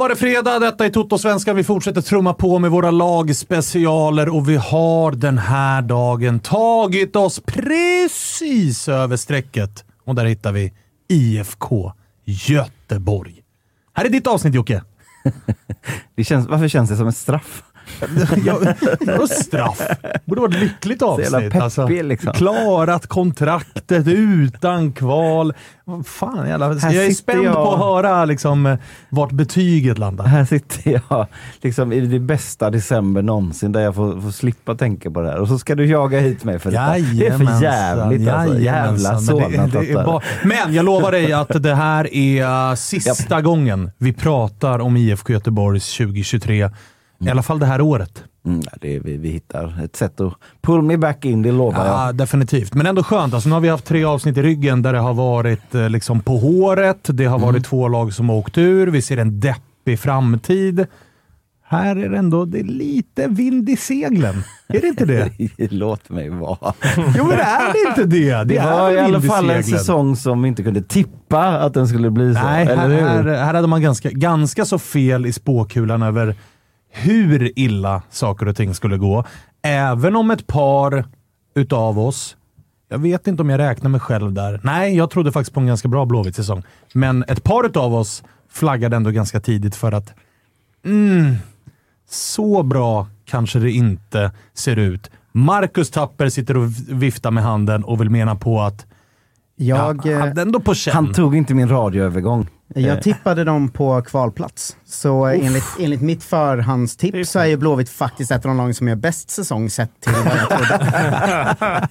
Var det fredag. Detta är Toto-svenskan. Vi fortsätter trumma på med våra lagspecialer och vi har den här dagen tagit oss precis över strecket. Och där hittar vi IFK Göteborg. Här är ditt avsnitt Jocke. Det känns, varför känns det som ett straff? Jag straff. Borde vara ett lyckligt avsnitt. peppig, liksom. Klarat kontraktet utan kval. Fan, jävla, Här jag är spänd jag- på att höra liksom, vart betyget landar. Här sitter jag liksom i det bästa december någonsin där jag får, får slippa tänka på det här. Och så ska du jaga hit mig för detta. Det är för jävligt alltså. Jävla jajamensan. Men Men jag lovar dig att det här är sista gången vi pratar om IFK Göteborgs 2023. I alla fall det här året. Mm, det vi, vi hittar ett sätt att pull me back in, det lovar jag. Ja, definitivt. Men ändå skönt. Alltså, nu har vi haft tre avsnitt i ryggen där det har varit eh, liksom på håret. Det har varit två lag som har åkt ur. Vi ser en deppig framtid. Här är det ändå det är lite vind i seglen. Är det inte det? Låt mig vara. Jo, men är det inte det? Det, Det är var i alla fall en säsong som vi inte kunde tippa att den skulle bli så. Nej, här, här, här hade man ganska, ganska så fel i spåkulan över hur illa saker och ting skulle gå. Även om ett par utav oss, jag vet inte om jag räknar mig själv där. Nej, jag trodde faktiskt på en ganska bra Blåvitt-säsong. Men ett par utav oss flaggade ändå ganska tidigt för att mm, så bra kanske det inte ser ut. Marcus Tapper sitter och viftar med handen och vill mena på att Jag, ja, hade ändå på känn. Han tog inte min radioövergång. Eh, jag tippade dem på kvalplats. Så eh, enligt, enligt mitt förhandstips så är ju Blåvitt faktiskt ett av de lag som gör bäst säsong sett till vad jag trodde.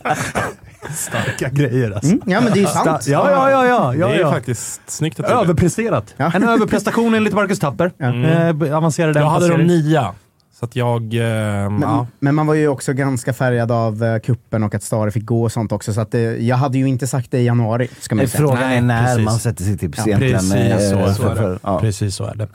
Starka grejer alltså. Mm, ja men det är ju sant. Ja, ja, ja. ja, ja, det är ju ja. faktiskt snyggt att Överpresterat. Ja. En överprestation enligt Marcus Tapper. Eh, avancerade Jag hade dem placering. nia. Så att jag... Eh, Men, ja. men man var ju också ganska färgad av uh, kuppen och att Stare fick gå och sånt också. Så att, eh, jag hade ju inte sagt det i januari, ska man säga. Frågan är när precis. man sätter sitt tips Ja, egentligen. precis, eh, så för- är det. för- ja. Precis så är det.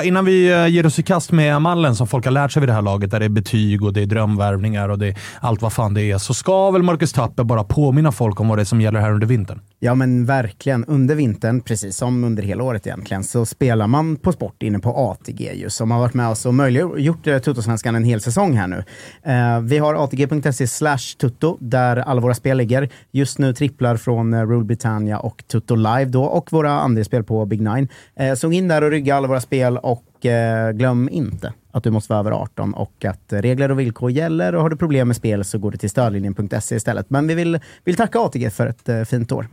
Eh, innan vi eh, ger oss i kast med mallen som folk har lärt sig vid det här laget, där det är betyg och det är drömvärvningar och det är allt vad fan det är, så ska väl Marcus Tapper bara påminna folk om vad det är som gäller här under vintern. Ja men verkligen. Under vintern, precis som under hela året egentligen, så spelar man på sport inne på ATG ju, som har varit med oss och möjliggjort ytterligare Tuttosvenskan en hel säsong här nu. Eh, vi har atg.se slash tutto, där alla våra spel ligger. Just nu tripplar från eh, Rule Britannia och Tutto Live då, och våra andelsspel på Big Nine. Eh, så in där och rygga alla våra spel och eh, glöm inte att du måste vara över 18 och att regler och villkor gäller. Och har du problem med spel så går du till stödlinjen.se istället. Men vi vill, vill tacka ATG för ett eh, fint år.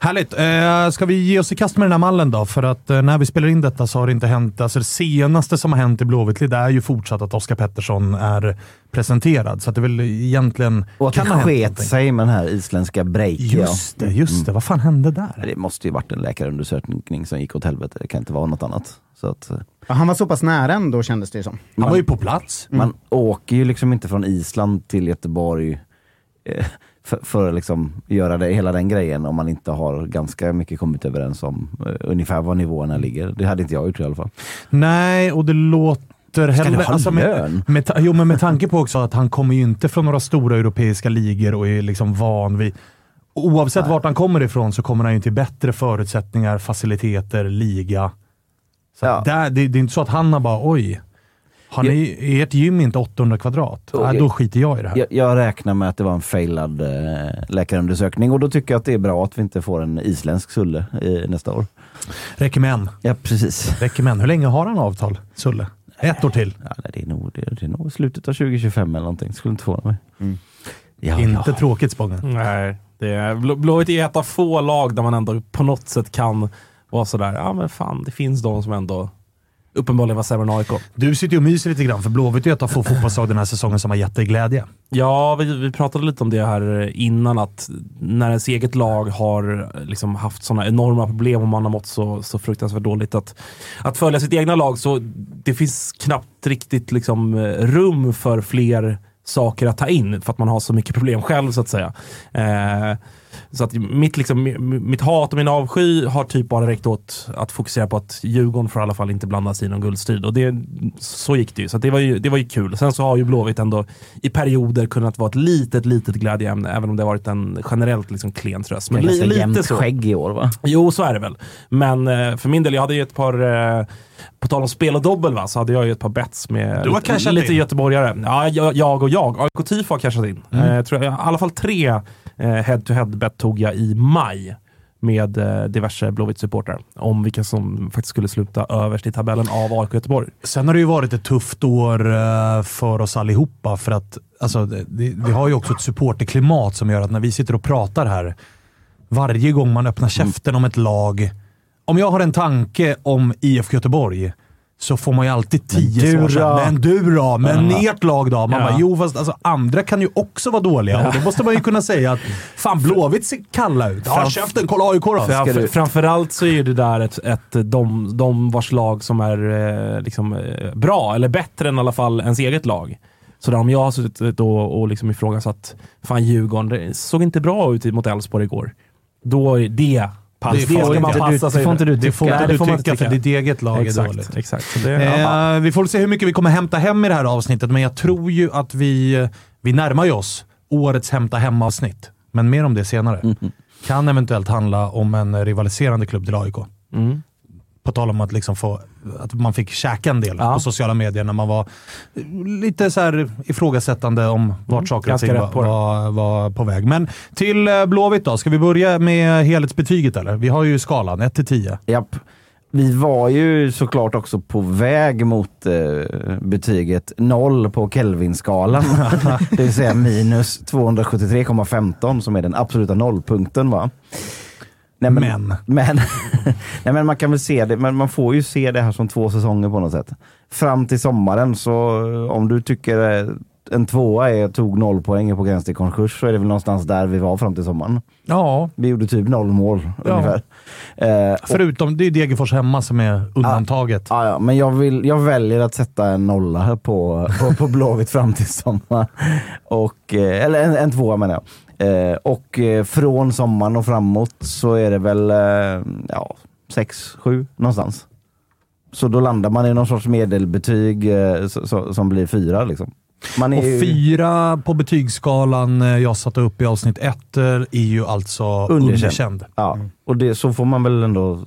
Härligt. Eh, ska vi ge oss i kast med den här mallen då? För att eh, när vi spelar in detta så har det inte hänt. Alltså det senaste som har hänt i Blåvitt är ju fortsatt att Oskar Pettersson är presenterad. Så att det väl egentligen Och att kan det sket sig med den här isländska breaken. Just det, just det. Vad fan hände där? Det måste ju varit en läkarundersökning som gick åt helvete. Det kan inte vara något annat. Så att, eh, Ja, Han var så pass nära ändå kändes det som. Han var ju på plats. Man åker ju liksom inte från Island till Göteborg eh, för, för att liksom göra det, hela den grejen om man inte har ganska mycket kommit överens om eh, ungefär var nivåerna ligger. Det hade inte jag gjort i alla fall. Nej, och det låter Ska heller... du ha alltså med, lön? med, ta- jo, men med tanke på också att han kommer ju inte från några stora europeiska ligor och är liksom van vid... Oavsett vart han kommer ifrån så kommer han ju till bättre förutsättningar, faciliteter, liga. Så Ja. där, det, det är inte så att han har bara oj, har ni, är ert gym inte 800 kvadrat? Okej. Nej, då skiter jag i det här. Jag, jag räknar med att det var en failad eh, läkarundersökning och då tycker jag att det är bra att vi inte får en isländsk Sulle i, nästa år. Räcker med en. Ja, precis. Räcker med en. Hur länge har han avtal, Sulle? Ett år till. Ja, nej, det, är nog, det, är, det är nog slutet av 2025 eller någonting. Skulle inte förvåna mig. Ja, Inte ja. tråkigt Spången. Nej, det är, Blå- Blåvitt är ett av få lag där man ändå på något sätt kan vara sådär, ja men fan, det finns de som ändå uppenbarligen var sämre än AIK. Du sitter ju och myser lite grann, för Blåvitt är ett av få fotbollslag den här säsongen som har gett dig glädje. Ja, vi, vi pratade lite om det här innan, att när ens eget lag har liksom haft sådana enorma problem och man har mått så, så fruktansvärt dåligt att, att följa sitt egna lag, så det finns knappt riktigt liksom, rum för fler saker att ta in för att man har så mycket problem själv så att säga. Eh, så att mitt, liksom, mi- mitt hat och min avsky har typ bara räckt åt att fokusera på att Djurgården får i alla fall inte blanda sig i någon guldstrid. Och det, så gick det ju. Så det, var ju, det var ju kul. Sen så har ju Blåvitt ändå i perioder kunnat vara ett litet, litet glädjeämne, även om det har varit en generellt liksom klen tröst. Men Men li, ganska lite så. skägg i år va? Jo, så är det väl. Men eh, för min del, jag hade ju ett par, eh, på tal om spel och dobbel, va, så hade jag ju ett par bets med Du har lite, lite in. göteborgare. Ja, jag, jag och jag. AIK TIFO har cashat in. Mm. Eh, tror jag, I alla fall tre eh, head-to-head bet tog jag i maj med eh, diverse Blåvitt-supportrar om vilka som faktiskt skulle sluta överst i tabellen av AIK Göteborg. Sen har det ju varit ett tufft år eh, för oss allihopa för att alltså, det, vi har ju också ett supporterklimat som gör att när vi sitter och pratar här, varje gång man öppnar käften om ett lag. Om jag har en tanke om IFK Göteborg så får man ju alltid tio du svar. så här, då? Men du då? Men ert lag då? Man Ja. bara, jo fast alltså, andra kan ju också vara dåliga och då måste man ju kunna säga att fan Blåvitt ser kalla ut. Ja, käften, kolla AIK då. Du- Framförallt så är ju det där ett, ett, de, de vars lag som är eh, liksom, eh, bra, eller bättre än i alla fall ens eget lag. Så där om jag har suttit och, och liksom ifrågasatt, fan Djurgården, det såg inte bra ut mot Elfsborg igår. Då är det, pass, Det det, får ska man passa du- sig får inte för. du Det får Nej, inte det du får man tycka, inte för ditt eget lag är Exakt, dåligt. exakt. Så det. Eh, vi får se hur mycket vi kommer hämta hem i det här avsnittet, men jag tror ju att vi, vi närmar oss årets hämta hem-avsnitt. Men mer om det senare. Kan eventuellt handla om en rivaliserande klubb till AIK. Mm. På tal om att, liksom få, att man fick käka en del Ja. på sociala medier när man var lite så här ifrågasättande om vart saker och ting var, var, var på väg. Men till eh, Blåvitt då. Ska vi börja med helhetsbetyget eller? Vi har ju skalan 1 till 10. Japp. Vi var ju såklart också på väg mot eh, betyget 0 på Kelvin-skalan. det vill säga minus 273,15 som är den absoluta nollpunkten. Va? Nej, Men. men, nej, men man kan väl se det, men man får ju se det här som två säsonger på något sätt. Fram till sommaren, så eh, om du tycker eh, en tvåa är, tog noll poäng på gräns till konkurs så är det väl någonstans där vi var fram till sommaren. Ja, Vi gjorde typ noll mål Ja. ungefär. Eh, och- förutom det är Degerfors hemma som är undantaget. Ja, ja, men jag, vill, jag väljer att sätta en nolla på, på, på Blåvitt fram till sommar. Och, eh, eller en, en tvåa menar jag. Eh, och eh, från sommaren och framåt så är det väl eh, ja, sex, sju någonstans. Så då landar man i någon sorts medelbetyg som blir fyra. Liksom. Är Och ju fyra på betygsskalan jag satte upp i avsnitt ett är ju alltså Underkänd. underkänd. Ja, och det, så får man väl ändå,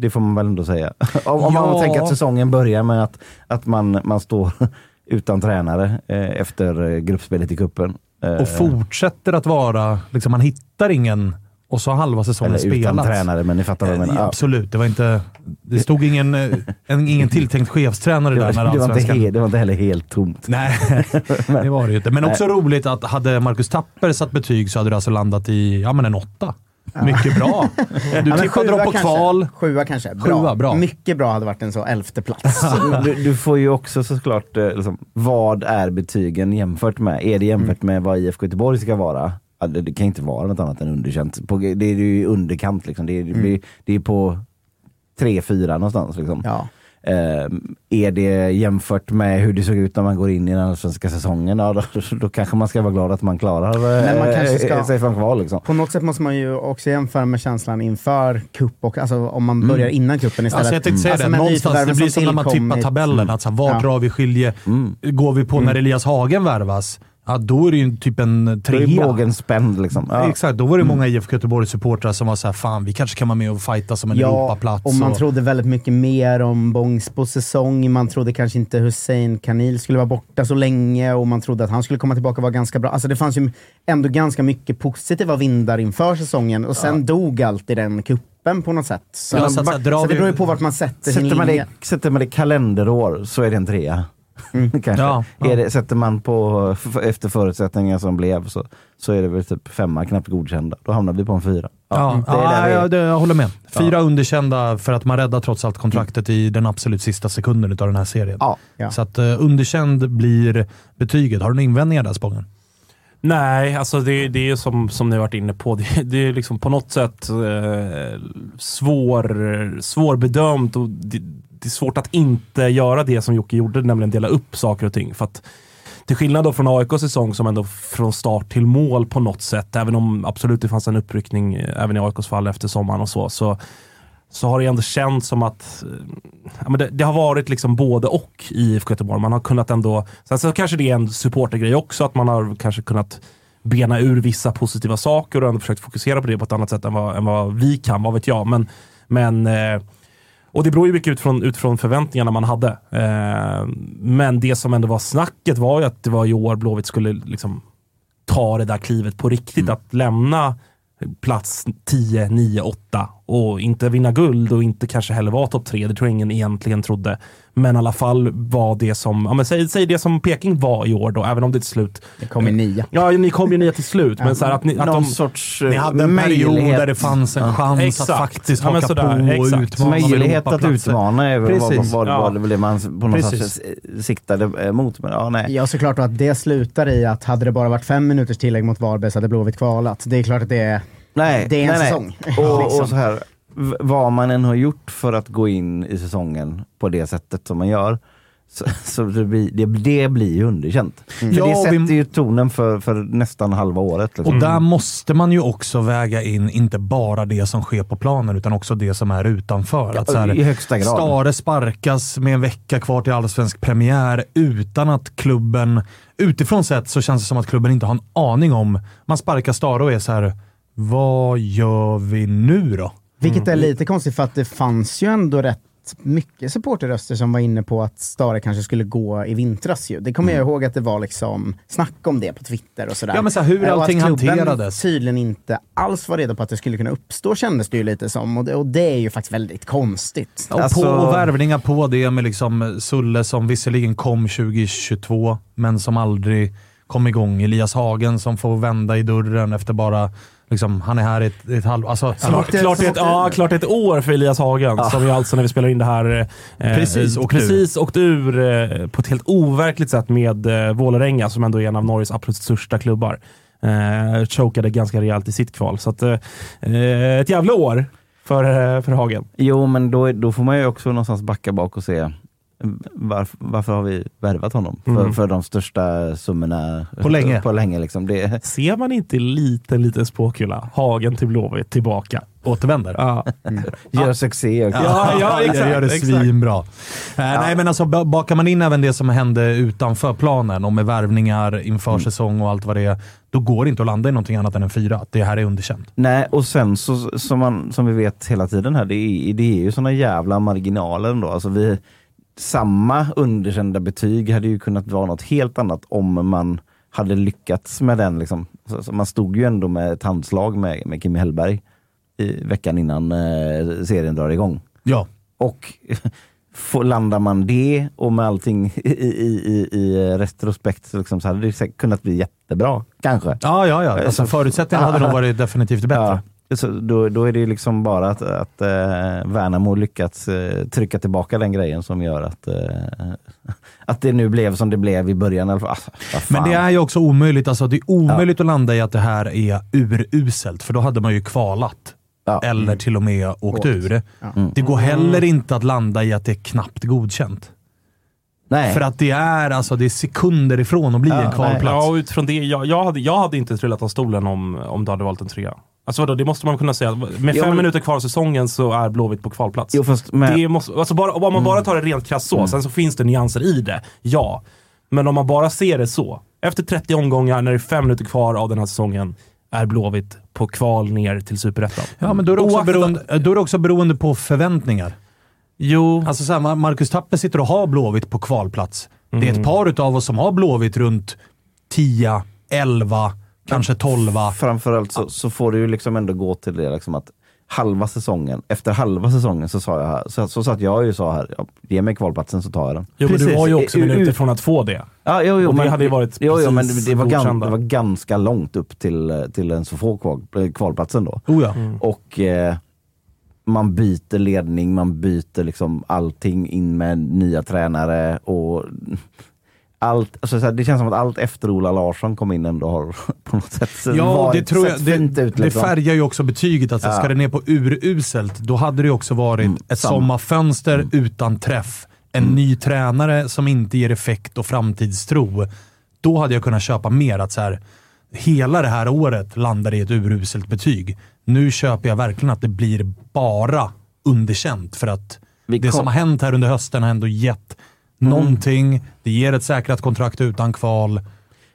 det får man väl ändå säga. om om Ja. man tänker att säsongen börjar med att, att man, man står utan tränare eh, efter gruppspelet i cupen. Eh, Och fortsätter att vara, liksom, man hittar ingen och så har halva säsongen eller utan spelats. tränare, men ni fattar vad jag Eh, menar. ja, Ja. absolut, det var inte... Det stod ingen, eh, en, ingen tilltänkt chefstränare Det, där var, när det, var inte he, det var inte heller helt tomt. Nej, det var det ju inte. Men också roligt att hade Marcus Tapper satt betyg så hade det alltså landat i ja, men en åtta. Mycket bra. Du tippade dem på kanske. kval. Sjua kanske. Bra. Sjua, bra. Mycket bra hade varit en så elfte plats. Du, du får ju också såklart, eh, liksom, vad är betygen jämfört med? Är det jämfört med vad IFK Göteborg ska vara? Det, kan inte vara något annat än underkänt. På, det är ju underkant liksom. Det är, blir- det är på 3-4 någonstans. Liksom. ja. Eh, är det jämfört med hur det såg ut när man går in i den allsvenska säsongen, ja, då, då kanske man ska vara glad att man klarar Men man kanske ska- eh, sig från kval. Liksom. På något sätt måste man ju också jämföra med känslan inför cup och alltså om man börjar innan cupen istället. Alltså jag tänkte säga Alltså, det, med någonstans, det blir som när man tippar tabellen. Att så här, var Ja. drar vi skilje? Går vi på när Elias Hagen värvas, ja, då är det ju typ en Då är trea. bågen spänd. Liksom. Ja. Exakt, då var det många IFK Göteborg-supportrar som var såhär, fan vi kanske kan vara med och fighta som en Ja, Europaplats. och man trodde väldigt mycket mer om Bångsbos säsong. Man trodde kanske inte Hussein Kanil skulle vara borta så länge och man trodde att han skulle komma tillbaka och vara ganska bra. Alltså det fanns ju ändå ganska mycket positiva vindar inför säsongen och sen dog allt i den kuppen på något sätt. Så, Ja, så så så det beror ju på vart man sätter sin Sätter man, linje. det, sätter man det kalenderår så är det en trea. Kanske. Ja, ja. Är det, sätter man på efter förutsättningar som blev så, så är det väl typ femma, knappt godkända. Då hamnar vi på en fyra. Ja, det är ja, vi är. ja, det, jag håller med. Fyra underkända för att man räddar trots allt kontraktet i den absolut sista sekunden av den här serien. Ja. Ja. Så att uh, underkänd blir betyget. Har du några invändningar där Spången? Nej, alltså det, det är ju som, som ni har varit inne på. Det, det är liksom på något sätt eh, svår, svårbedömt och det, det är svårt att inte göra det som Jocke gjorde, nämligen dela upp saker och ting. För att till skillnad då från AIKs säsong som ändå från start till mål på något sätt, även om absolut det fanns en uppryckning eh, även i AIKs fall efter sommaren och så, så så har det ändå känts som att eh, ja, men det, det har varit liksom både och i IFK Göteborg. Man har kunnat ändå, sen så kanske det är en supportergrej också, att man har kanske kunnat bena ur vissa positiva saker och ändå försökt fokusera på det på ett annat sätt än vad, än vad vi kan, vad vet jag. Men, men eh, och det beror ju mycket utifrån, utifrån förväntningarna man hade. Eh, men det som ändå var snacket var ju att det var i år Blåvitt skulle liksom ta det där klivet på riktigt. Att lämna plats 10, 9, 8 och inte vinna guld och inte kanske heller vara topp 3. Det tror jag ingen egentligen trodde. Men i alla fall var det som, ja men säg, säg det som Peking var i år då, även om det till slut... Det kom i nia. Ja, ni kom ju nia till slut, men så här att, ni, att Någon de... sorts Ni eh, hade en period möjlighet- där det fanns en chans Exakt. att faktiskt Ja, haka sådär, på och utmana Möjlighet att utmana är väl vad, Precis. vad, Ja. vad, det man på något Precis. sätt eh, siktade eh, mot. Men, ja, nej. Ja, såklart att det slutar i att hade det bara varit fem minuters tillägg mot Varberg så hade Blåvitt kvalat. Det är klart att det är, Nej, det är en nej, nej. säsong. Och, Liksom. och så här, vad man än har gjort för att gå in i säsongen på det sättet som man gör, så, så det, blir, det, det blir ju underkänt. För Ja, det sätter vi- ju tonen för, för nästan halva året. Liksom. Och där måste man ju också väga in inte bara det som sker på planen, utan också det som är utanför. Ja, att så här, i högsta grad. Stare sparkas med en vecka kvar till allsvensk premiär utan att klubben... Utifrån sett så känns det som att klubben inte har en aning om... Man sparkar Stare och är så här, vad gör vi nu då? Vilket är lite konstigt för att det fanns ju ändå rätt mycket supporterröster som var inne på att Stare kanske skulle gå i vintras ju. Det kommer jag ihåg att det var liksom snack om det på Twitter och sådär. Ja, men så här, hur Eh, och allting att klubben hanterades. tydligen inte alls var redo på att det skulle kunna uppstå kändes det ju lite som. Och det, och det är ju faktiskt väldigt konstigt. Och, Alltså- på, och värvningar på det med liksom Sulle som visserligen kom 2022, men som aldrig kom igång. Elias Hagen som får vända i dörren efter bara... Liksom, han är här i ett, ett halv... Alltså, Klart, klart, ett, ja, klart ett år för Elias Hagen, som ju alltså när vi spelar in det här eh, Precis, eh, åkte ur. precis åkt ur eh, på ett helt overkligt sätt med eh, Vålerenga, som ändå är en av Norges absolut största klubbar. Eh, chokade ganska rejält i sitt kval. Så att, eh, ett jävla år för, eh, för Hagen. Jo, men då, då får man ju också någonstans backa bak och se varför, varför har vi värvat honom? För, Mm. för de största summorna På länge. På länge liksom. det, Ser man inte liten, liten spåkula? Hagen till Blåvitt tillbaka. återvänder. Ja. gör succé också. Ja, ja, Jag exakt, gör det svinbra. Eh, Nej, men alltså ba- bakar man in även det som hände utanför planen och med värvningar inför Mm. säsong och allt vad det är, då går det inte att landa i någonting annat än en fyra. Det här är underkänt. Nej, och sen så, som, man, som vi vet hela tiden här, det är, det är ju såna jävla marginaler ändå. Alltså vi, samma underkända betyg hade ju kunnat vara något helt annat om man hade lyckats med den. Liksom. Så, man stod ju ändå med ett handslag med, med Kimi Hellberg i veckan innan eh, serien drar igång. Ja. Och får, landar man det och med allting i, i, i, i retrospekt så, liksom, så hade det kunnat bli jättebra. Kanske. Ja, ja, ja. Alltså, förutsättningarna hade nog varit definitivt bättre. Ja. Så då, då är det liksom bara att, att eh, Värnamo lyckats eh, trycka tillbaka den grejen som gör att, eh, att det nu blev som det blev i början. Alltså, Men det är ju också omöjligt. Alltså, det är omöjligt att landa i att det här är uruselt, för då hade man ju kvalat. Ja. Eller till och med åkt Åkt. ur. Mm. Det går heller inte att landa i att det är knappt godkänt. Nej. För att det är, alltså, det är sekunder ifrån att bli Ja, en kvalplats. Ja, och utifrån det, jag, jag, hade, jag hade inte trillat av stolen om, om du hade valt en trea. Alltså vadå, det måste man kunna säga. Med Jo, fem men- minuter kvar av säsongen så är Blåvitt på kvalplats. Jo, fast med, Det måste, alltså bara, om man bara tar det rent krasst så, sen så finns det nyanser i det. Ja. Men om man bara ser det så. Efter 30 omgångar, när det är fem minuter kvar av den här säsongen, är Blåvitt på kval ner till Superettan. Ja, men då är, det också Oaktat- beroende, då är det också beroende på förväntningar. Jo, Alltså så här, Marcus Tapper sitter och har Blåvitt på kvalplats. Det är Mm. ett par utav oss som har Blåvitt runt 10, 11, kanske 12. framförallt så, så får det ju liksom ändå gå till det liksom att halva säsongen, efter halva säsongen så sa jag här, så, så satt jag ju sa här, ja, ge mig kvalplatsen så tar jag den. jo men du var ju också minuter från att få det. Ja, jo, jo, Och det men, hade ju varit jo, jo, men det, var gan, godkända. det var ganska långt upp till, till en så få kval, kvalplatsen då. Oh ja. Och eh, man byter ledning, man byter liksom allting in med nya tränare och allt, alltså så här, det känns som att allt efter Ola Larsson kom in ändå har på något sätt Ja, det tror jag. Det, ut. det Liksom. färgar ju också betyget. Alltså, Ja. Ska det ner på uruselt, då hade det också varit Mm, ett samma. sommarfönster utan träff. En ny tränare som inte ger effekt och framtidstro. Då hade jag kunnat köpa mer att så här, hela det här året landar i ett uruselt betyg. Nu köper jag verkligen att det blir bara underkänt för att Vi det kom- som har hänt här under hösten har ändå gett någonting. Det ger ett säkrat kontrakt utan kval.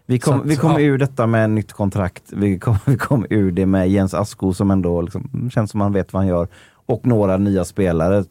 Vi kom, att, vi kom ja. ur detta med nytt kontrakt. Vi kom, vi kom ur det med Jens Asko som ändå liksom, känns som han vet vad han gör. Och några nya spelare,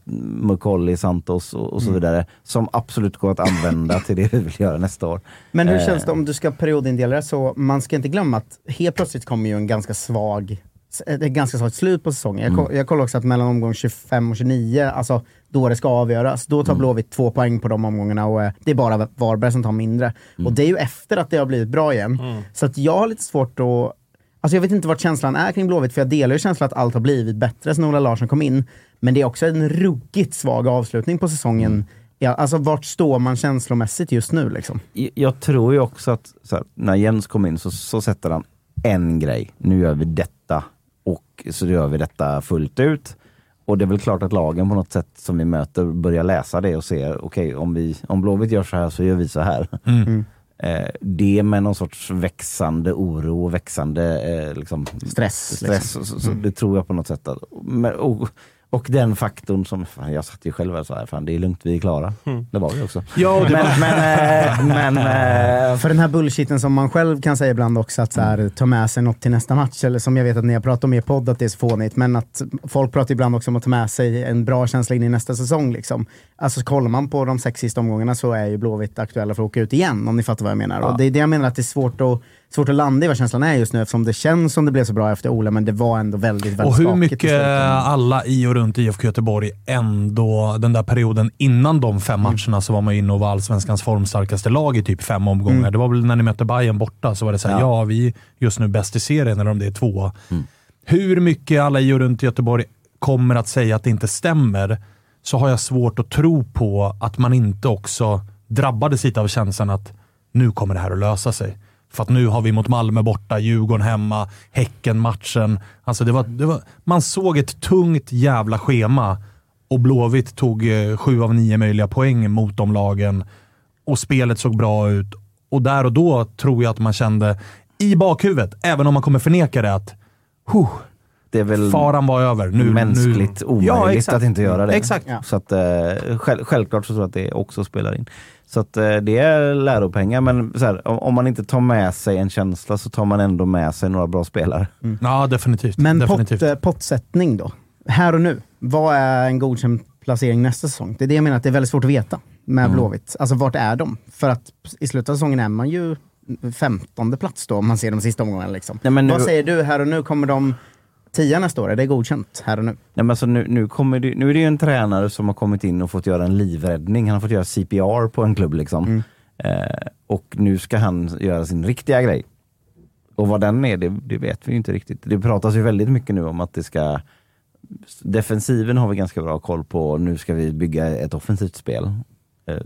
Mukolli, Santos och, och så vidare, som absolut går att använda till det vi vill göra nästa år. Men hur Eh. känns det om du ska periodindela det så, man ska inte glömma att helt plötsligt kommer ju en ganska svag ett ganska svagt slut på säsongen. Jag, ko- jag kollar också att mellan omgång 25 och 29, alltså då det ska avgöras, då tar Blåvitt två poäng på de omgångarna och eh, det är bara Varberg som tar mindre. Och det är ju efter att det har blivit bra igen. Så att jag har lite svårt att Alltså jag vet inte vart känslan är kring Blåvitt, för jag delar ju känslan att allt har blivit bättre sen Ola Larsson kom in. Men det är också en ruggigt svag avslutning på säsongen. Ja, alltså vart står man känslomässigt just nu liksom? Jag- tror ju också att här, när Jens kom in så, så sätter han en grej. Nu gör vi detta och så gör vi detta fullt ut. Och det är väl klart att lagen på något sätt som vi möter börjar läsa det och ser, okej om, vi, om Blåvitt gör så här så gör vi så här. Eh, det med någon sorts växande oro och växande eh, liksom, Stress, stress så, så, det tror jag på något sätt. Att, men, och, och den faktorn som, fan, jag satt ju själv och sa, fan, det är lugnt, vi är klara. Det var vi också. Ja, Men, men, eh, men eh, För den här bullshiten som man själv kan säga ibland också, att så här, ta med sig något till nästa match, eller som jag vet att ni har pratat om i er podd, att det är så fånigt, men att folk pratar ibland också om att ta med sig en bra känsla in i nästa säsong. Liksom. Alltså kollar man på de sex sista omgångarna så är ju Blåvitt aktuella för att åka ut igen, om ni fattar vad jag menar. Och det är det jag menar att det är svårt att, svårt att landa i vad känslan är just nu, eftersom det känns som det blev så bra efter Ola, men det var ändå väldigt, väldigt Och hur mycket alla i och runt IFK Göteborg ändå, den där perioden innan de fem Mm. matcherna så var man inne och var allsvenskans formstarkaste lag i typ fem omgångar. Mm. Det var väl när ni mötte Bayern borta, så var det så här, ja. Ja. vi är just nu bäst i serien, eller om det är två. Mm. Hur mycket alla i och runt Göteborg kommer att säga att det inte stämmer, så har jag svårt att tro på att man inte också drabbades lite av känslan att nu kommer det här att lösa sig. För att nu har vi mot Malmö borta, Djurgården hemma, Häcken-matchen. Alltså det var, det var, man såg ett tungt jävla schema och Blåvitt tog eh, sju av nio möjliga poäng mot de lagen och spelet såg bra ut. Och där och då tror jag att man kände i bakhuvudet, även om man kommer förneka det, att huh, det är väl faran var över. Nu, mänskligt nu. omöjligt att inte göra det. Exakt. Ja. Så att, eh, själv, självklart så tror jag att det också spelar in. Så att eh, det är läropengar, men så här, om, man inte tar med sig en känsla så tar man ändå med sig några bra spelare. Ja, definitivt. Men definitivt. pott, eh, pottsättning då? Här och nu. Vad är en godkänd placering nästa säsong? Det är det jag menar, att det är väldigt svårt att veta med Mm. Blåvitt. Alltså vart är de? För att i slutet av säsongen är man ju femtonde plats då, om man ser de sista omgångarna. Liksom. Nej, men nu- Vad säger du här och nu? Kommer de tia nästa år? Är det godkänt här och nu? Nej, men alltså nu, nu, kommer det, nu är det ju en tränare som har kommit in och fått göra en livräddning. Han har fått göra CPR på en klubb. liksom. Mm. Eh, och nu ska han göra sin riktiga grej. Och vad den är, det, det vet vi ju inte riktigt. Det pratas ju väldigt mycket nu om att det ska Defensiven har vi ganska bra koll på. Nu ska vi bygga ett offensivt spel. Eh,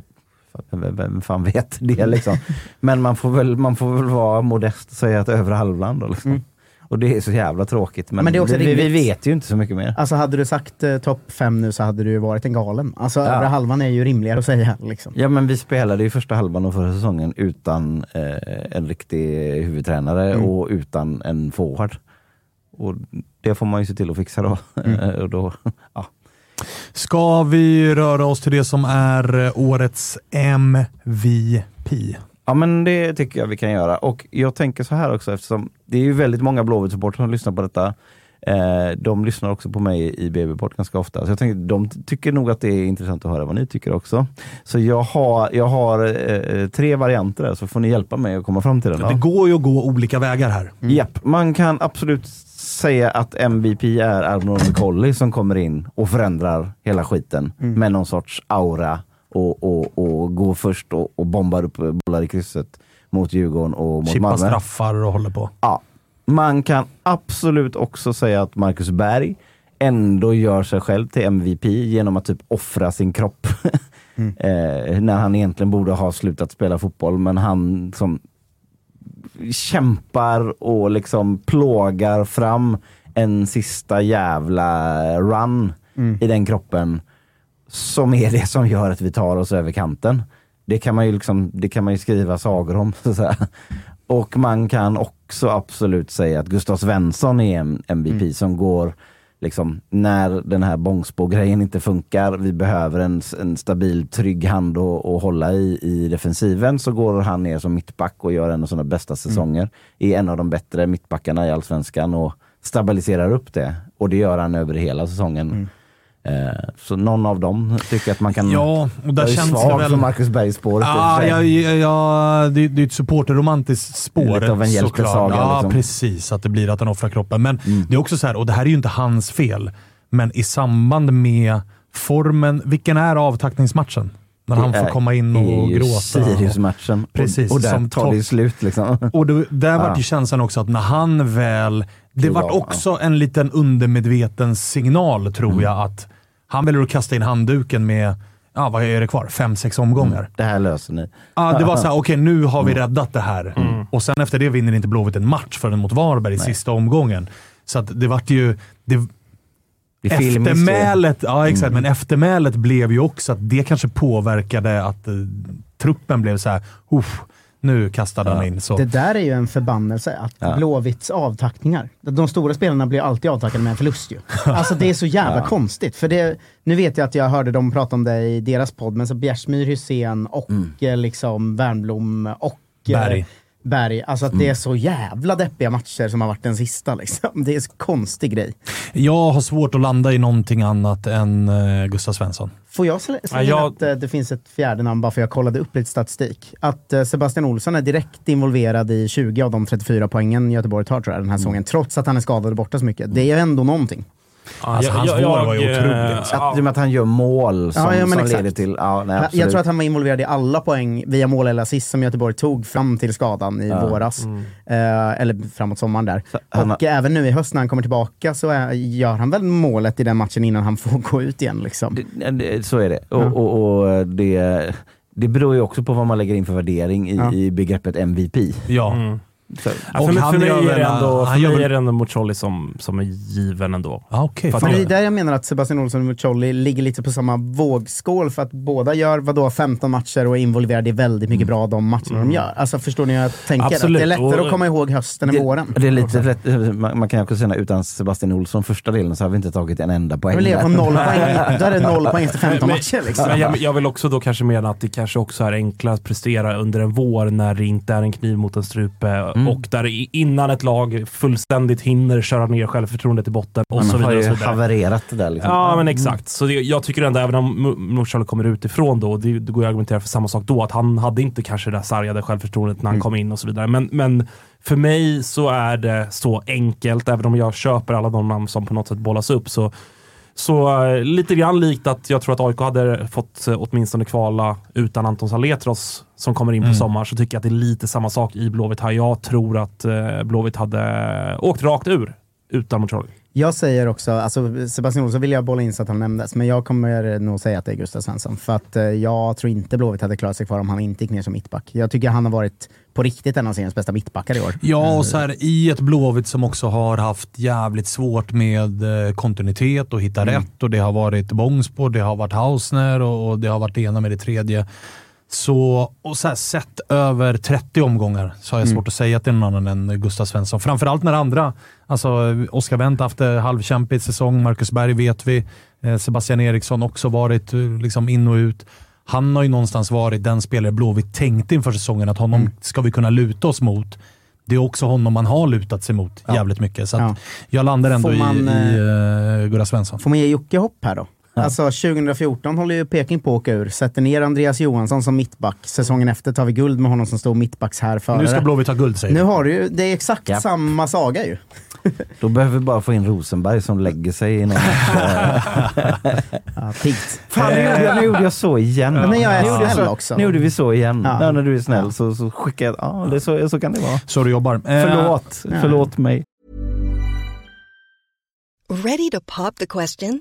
Vem, vem fan vet det liksom? Men man får väl, man får väl vara modest och säga att övre halvland då. Liksom. Mm. Och det är så jävla tråkigt. Men, Men det är också vi, vi vet ju inte så mycket mer. Alltså hade du sagt eh, topp fem nu så hade du ju varit en galen. Alltså Ja. övre halvan är ju rimligare att säga. Liksom. Ja men vi spelade ju första halvan av förra säsongen utan eh, en riktig huvudtränare Mm. och utan en forward. Och det får man ju se till att fixa då. Mm. och då ja. Ska vi röra oss till det som är eh, årets MVP? Ja men det tycker jag vi kan göra. Och jag tänker så här också eftersom det är ju väldigt många Blåvitt-supportrar som lyssnar på detta. Eh, de lyssnar också på mig i BB-port ganska ofta. Så jag tänker, de tycker nog att det är intressant att höra vad ni tycker också. Så jag har, jag har eh, tre varianter där, så får ni hjälpa mig att komma fram till den. Det då. går ju att gå olika vägar här. Japp, man kan absolut säga att MVP är Arnold Colley som kommer in och förändrar hela skiten med någon sorts aura och, och, och går först och, och bombar upp bollar i krysset mot Djurgården och mot Chippa Malmö. straffar och håller på. Ja. Man kan absolut också säga att Marcus Berg ändå gör sig själv till MVP genom att typ offra sin kropp. eh, när han egentligen borde ha slutat spela fotboll, men han som kämpar och liksom plågar fram en sista jävla run i den kroppen som är det som gör att vi tar oss över kanten. Det kan man ju, liksom, det kan man ju skriva sagor om. Och man kan också absolut säga att Gustav Svensson är en MVP som går liksom, när den här Bångsbo-grejen inte funkar, vi behöver en, en stabil, trygg hand att hålla i, i defensiven, så går han ner som mittback och gör en av sina bästa säsonger. Är en av de bättre mittbackarna i Allsvenskan och stabiliserar upp det. Och det gör han över hela säsongen. Eh, så någon av dem tycker att man kan... Ja, och där känns det svag väl... för Marcus Berg-spåret. och Ja, ja, ja, det, det är ett supporterromantiskt spår. Lite av en hjältesaga, Ja, liksom. precis. Att det blir att han offrar kroppen. Men det är också så här, och det här är ju inte hans fel, men i samband med formen. Vilken är avtackningsmatchen? När han Det får komma in det och ju gråta. Sirius-matchen. Precis, Och, och där som tar det ju slut liksom. Och det, där vart Ja. ju känslan också att när han väl... Det vart också en liten undermedveten signal, tror Mm. jag, att han väljer att kasta in handduken med, ja, vad är det kvar? Fem, sex omgångar. Det här löser ni. Ja, det var såhär, okej nu har Mm. vi räddat det här. Och sen efter det vinner inte Blåvitt en match förrän mot Varberg i sista omgången. Så att det vart ju... Det, eftermälet, ja exakt, Mm. men eftermälet blev ju också att det kanske påverkade att eh, truppen blev så här, "Uff, nu kastade han in. Så. Det där är ju en förbannelse, att Ja. Blåvitts avtackningar. De stora spelarna blir alltid avtackade med en förlust ju. Alltså det är så jävla konstigt. För det, nu vet jag att jag hörde dem prata om det i deras podd, men så Bjärsmyr, Hussein och eh, liksom Wernbloom och eh, Berg. Berg. Alltså att det är så jävla deppiga matcher som har varit den sista. Liksom. Det är en konstig grej. Jag har svårt att landa i någonting annat än uh, Gustav Svensson. Får jag slänga Ja, jag- att eh, det finns ett fjärde namn bara för jag kollade upp lite statistik? Att eh, Sebastian Olsson är direkt involverad i 20 av de 34 poängen Göteborg tar tror jag den här säsongen, trots att han är skadad och borta så mycket. Det är ju ändå någonting. Alltså, hans vår var ju eh, otrolig. Att, I och med att han gör mål som, Ja, ja, som leder till... Ja, nej, jag tror att han var involverad i alla poäng via mål eller assist som Göteborg tog fram till skadan i våras. Eh, eller framåt sommaren där. han och även nu i höst när han kommer tillbaka så är, gör han väl målet i den matchen innan han får gå ut igen. Liksom. Det- det- Så är det. Och, och, och det, det beror ju också på vad man lägger in för värdering i, Ja. i begreppet MVP. Ja. Så, Ja, Och för mig, han för mig gör är det ändå, han för gör mig väl- är det ändå Mucolli som, som är given ändå. Ah, Okej, För fan. Det är där jag menar att Sebastian Olsson och Mucolli ligger lite på samma vågskål för att båda gör vadå, 15 matcher och är involverade i väldigt mycket bra de matcherna de gör. Alltså förstår ni hur jag tänker? Att Absolut. det är lättare Och- att komma ihåg hösten än våren. det är lite lätt, man, man kan ju också säga utan Sebastian Olsson första delen så har vi inte tagit en enda poäng. Jag vill leva på noll poäng. Då är det noll poäng efter 15 Men- matcher. Liksom. Men jag, jag vill också då kanske mena att det kanske också är enklare att prestera under en vår när det inte är en kniv mot en strupe Mm. och där innan ett lag fullständigt hinner köra ner självförtroendet i botten och så Man har vidare. Och ju så vidare. havererat det där. Liksom. Ja, men exakt. Så det, jag tycker ändå, även om Mu- Mursalo kommer utifrån då, det, det går ju att argumentera för samma sak då, att han hade inte kanske det där sargade självförtroendet när han kom in och så vidare. Men, men för mig så är det så enkelt, även om jag köper alla de namn som på något sätt bollas upp, så, Så eh, lite grann likt att jag tror att AIK hade fått eh, åtminstone kvala utan Anton Saletros som kommer in på Mm. sommar, så tycker jag att det är lite samma sak i Blåvitt här. Jag tror att eh, Blåvitt hade åkt rakt ur utan Montreal. Jag säger också, alltså Sebastian Olsson vill jag bolla in så att han nämndes, men jag kommer nog säga att det är Gustav Svensson. För att jag tror inte Blåvitt hade klarat sig kvar om han inte gick ner som mittback. Jag tycker han har varit på riktigt en av seriens bästa mittbackar i år. Ja, och så här, i ett Blåvitt som också har haft jävligt svårt med eh, kontinuitet och hitta rätt. Och Det har varit Bångsbo, det har varit Hausner och, och det har varit det ena med det tredje. Så, och så här, sett över 30 omgångar så har jag svårt att säga att det är någon annan än Gustav Svensson. Framförallt när andra, alltså Oskar Wendt har haft en halvkämpig säsong, Marcus Berg vet vi, eh, Sebastian Eriksson också varit eh, liksom in och ut. Han har ju någonstans varit den spelare Blåvitt tänkte inför säsongen att honom ska vi kunna luta oss mot. Det är också honom man har lutat sig mot jävligt mycket. Så Ja. jag landar ändå man, i, i uh, Gurra Svensson. Får man ge Jocke hopp här då? Alltså 2014 håller ju Peking på att åka ur. Sätter ner Andreas Johansson som mittback. Säsongen efter tar vi guld med honom som stod mittbacks här före. Nu ska Blåvitt ha guld säger Nu har du ju, det är exakt Japp. samma saga ju. Då behöver vi bara få in Rosenberg som lägger sig i någon... Ja, piggt. Fan, nu gjorde, jag, nu gjorde jag så igen. Men när jag är snäll så, också. Nu gjorde vi så igen. Ja. Ja. när du är snäll Ja. så, så skickar jag... Ja, det så, så kan det vara. Så du jobbar. Eh, Förlåt. Förlåt mig. Ready to pop the question?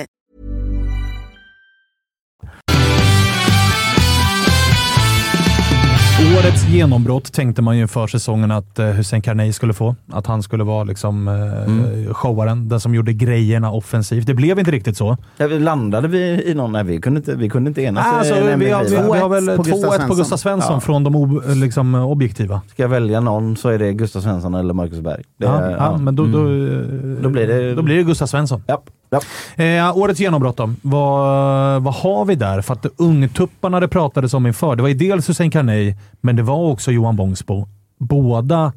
Årets genombrott tänkte man ju inför säsongen att eh, Hussein Carney skulle få. Att han skulle vara liksom, eh, showaren, den som gjorde grejerna offensivt. Det blev inte riktigt så. Ja, vi landade vi i någon... Nej, vi kunde inte, vi kunde inte enas. Ah, alltså, eh, vi, nämligen har, vi, vi har väl 2-1 på Gustav på, Svensson. Ja. från de ob, liksom, objektiva. Ska jag välja någon så är det Gustav Svensson eller Marcus Berg. Det, Ja, ja, men då, då, Då blir det- då blir det Gustav Svensson. Japp, japp. Eh, årets genombrott då. Vad, vad har vi där? För att ungtupparna det pratades om inför, det var ju dels Hussein Carney, men det var också Johan Bångsbo. Båda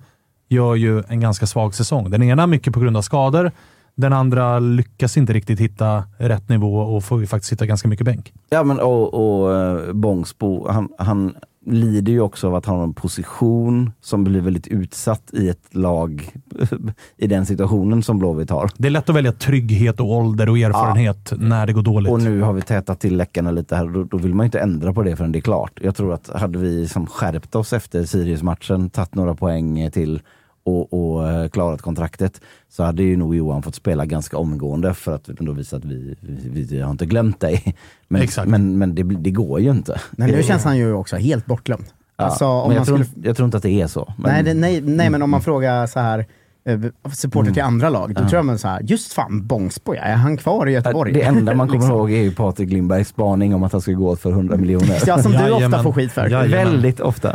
gör ju en ganska svag säsong. Den ena mycket på grund av skador. Den andra lyckas inte riktigt hitta rätt nivå och får ju faktiskt sitta ganska mycket bänk. Ja, men och, och eh, Bångsbo, han, han lider ju också av att har en position som blir väldigt utsatt i ett lag i den situationen som Blåvitt har. Det är lätt att välja trygghet och ålder och erfarenhet när det går dåligt. Och nu har vi tätat till läckarna lite här och då, då vill man ju inte ändra på det förrän det är klart. Jag tror att hade vi som skärpt oss efter Sirius-matchen, tagit några poäng till och, och eh, klarat kontraktet så hade ju nog Johan fått spela ganska omgående för att då visa att vi, vi, vi har inte glömt dig. Men, Exakt. men, men det, det går ju inte. Men nu känns han ju också helt bortglömd. Ja, Alltså, om men man jag, tror, skulle... jag tror inte att det är så. Men, Nej, det, nej, nej, men om man frågar så här eh, supporter till andra lag, då tror jag man så här, just fan Bångsbo ja, är han kvar i Göteborg? det enda man kommer Liksom. ihåg är ju Patrik Lindbergs spaning om att han ska gå för 100 miljoner. Ja, som du ofta Jajamän. får skit för. Jajamän. Väldigt ofta.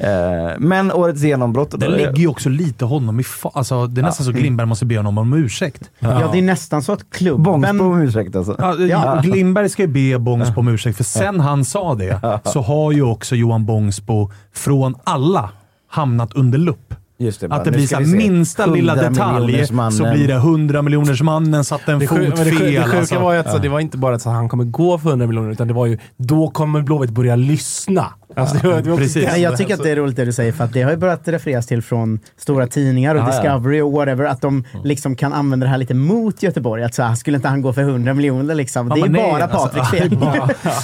Eh, men årets genombrott. Det ligger ju också lite honom i fa- alltså, Det är nästan så Glimberg måste be honom om ursäkt. Ja, det är nästan så att klubben... Bångsbo om ursäkt alltså. Ja, Ja. Glimberg ska ju be Bångsbo om ursäkt, för sen han sa det så har ju också Johan Bångsbo från alla hamnat under lupp. Just det, bara, att det blir ska så minsta lilla 100 detalj så blir det 100 miljoners mannen satte en Det, fot det, fel. det sjuka alltså. var ju att så, det var inte bara att så, han kommer gå för 100 miljoner, utan det var ju då kommer Blåvitt börja lyssna. Alltså, det var, det var precis. det jag tycker att det är roligt det du säger, för att det har ju börjat refereras till från stora tidningar och Ja, ja. Discovery och whatever, att de liksom kan använda det här lite mot Göteborg. Att så här, skulle inte han gå för 100 miljoner liksom? Det är nej, bara alltså, Patriks fel.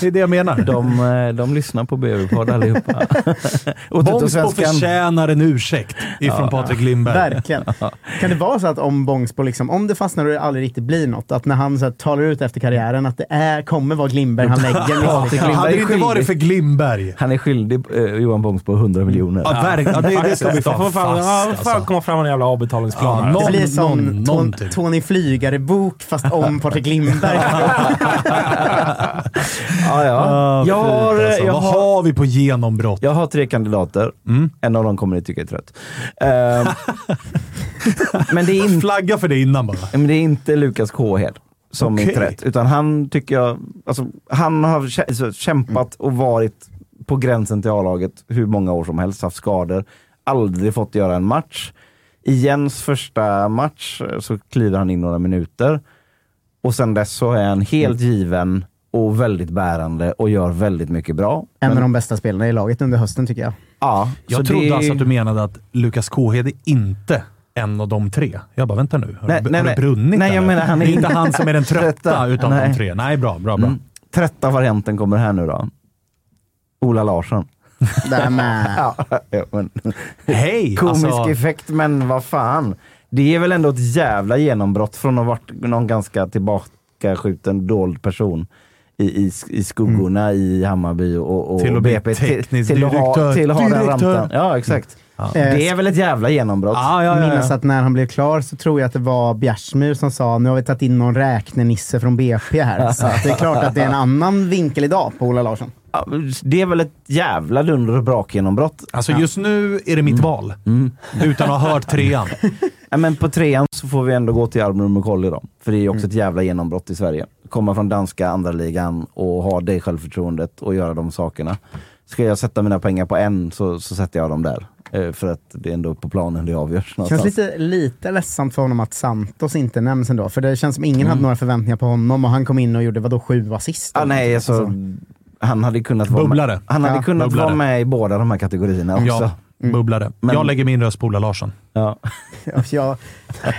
Det är det jag menar. De, eh, de lyssnar på BB-podd allihopa. Tuttosvenskan. förtjänar en ursäkt ifrån Patrik Lindberg. Verkligen. Kan det vara så att om Bångsbo, liksom, om det fastnar och det aldrig riktigt blir något, att när han så här, talar ut efter karriären att det är, kommer vara Glimberg han lägger liksom. Patrik Lindberg Hade det är inte skyldig. varit för Glimberg. Han är skyldig eh, Johan Bångsbo 100 miljoner. Ja, verkligen. Ja, det, det ska vi får fast. fan, ja, alltså. fan komma fram med en jävla avbetalningsplan. Ja, någon- Det blir som någon- Ton-. Tony Flygare-bok fast om Patrik Lindberg. Ja, ja. Jag, har, alltså. jag, Vad har, har vi på genombrott? jag har tre kandidater. Mm. En av dem kommer ni tycka är trött. Ehm, men, det är in, Flagga för det innan bara. men det är inte Lukas Kåhed som är Okej. trött. Utan han tycker jag, alltså, han har kä- kämpat och varit på gränsen till A-laget hur många år som helst, haft skador, aldrig fått göra en match. I Jens första match eh, så kliver han in några minuter och sen dess så är han helt given och väldigt bärande och gör väldigt mycket bra. En Men- av de bästa spelarna i laget under hösten tycker jag. Ja, Jag trodde det- alltså att du menade att Lukas Kåhed är inte en av de tre. Jag bara, vänta nu. Har, Nej, du, nej, har nej. du brunnit Nej, jag menar, han är det är inte inte- han som är den trötta utav Nej. de tre. Nej, bra, bra, bra. Mm. Trötta varianten kommer här nu då. Ola Larsson. Ja, men, Hej! komisk Alltså, effekt, men vad fan. Det är väl ändå ett jävla genombrott från att ha varit någon ganska tillbakaskjuten dold person i, i, i skuggorna i Hammarby och, och Till att bli BP. teknisk till, att ha, till att ha den rampen. Ja, exakt. Ja. Det är väl ett jävla genombrott. ja, ja, ja, minnas ja. att när han blev klar så tror jag att det var Bjärsmyr som sa nu har vi tagit in någon räknenisse från BP här. Så det är klart att det är en annan vinkel idag på Ola Larsson. Det är väl ett jävla dunder och brakgenombrott. Alltså just nu är det mitt val. Utan att ha hört trean. Ja, men på trean så får vi ändå gå till Arbor Mukolli då. För det är ju också ett jävla genombrott i Sverige. Komma från danska andra ligan och ha det självförtroendet och göra de sakerna. Ska jag sätta mina pengar på en så, så sätter jag dem där. Eh, för att det är ändå på planen det avgörs. Känns någonstans. lite, lite ledsamt för honom att Santos inte nämns ändå. För det känns som ingen hade några förväntningar på honom och han kom in och gjorde vadå, sju assist? Ah, nej, alltså, han hade kunnat vara Bubblare. med, han hade Ja, kunnat bubblare. vara med i båda de här kategorierna också. Ja, Ja. bubblare. Men- Jag lägger min röst på Ola Larsson. Ja, ja,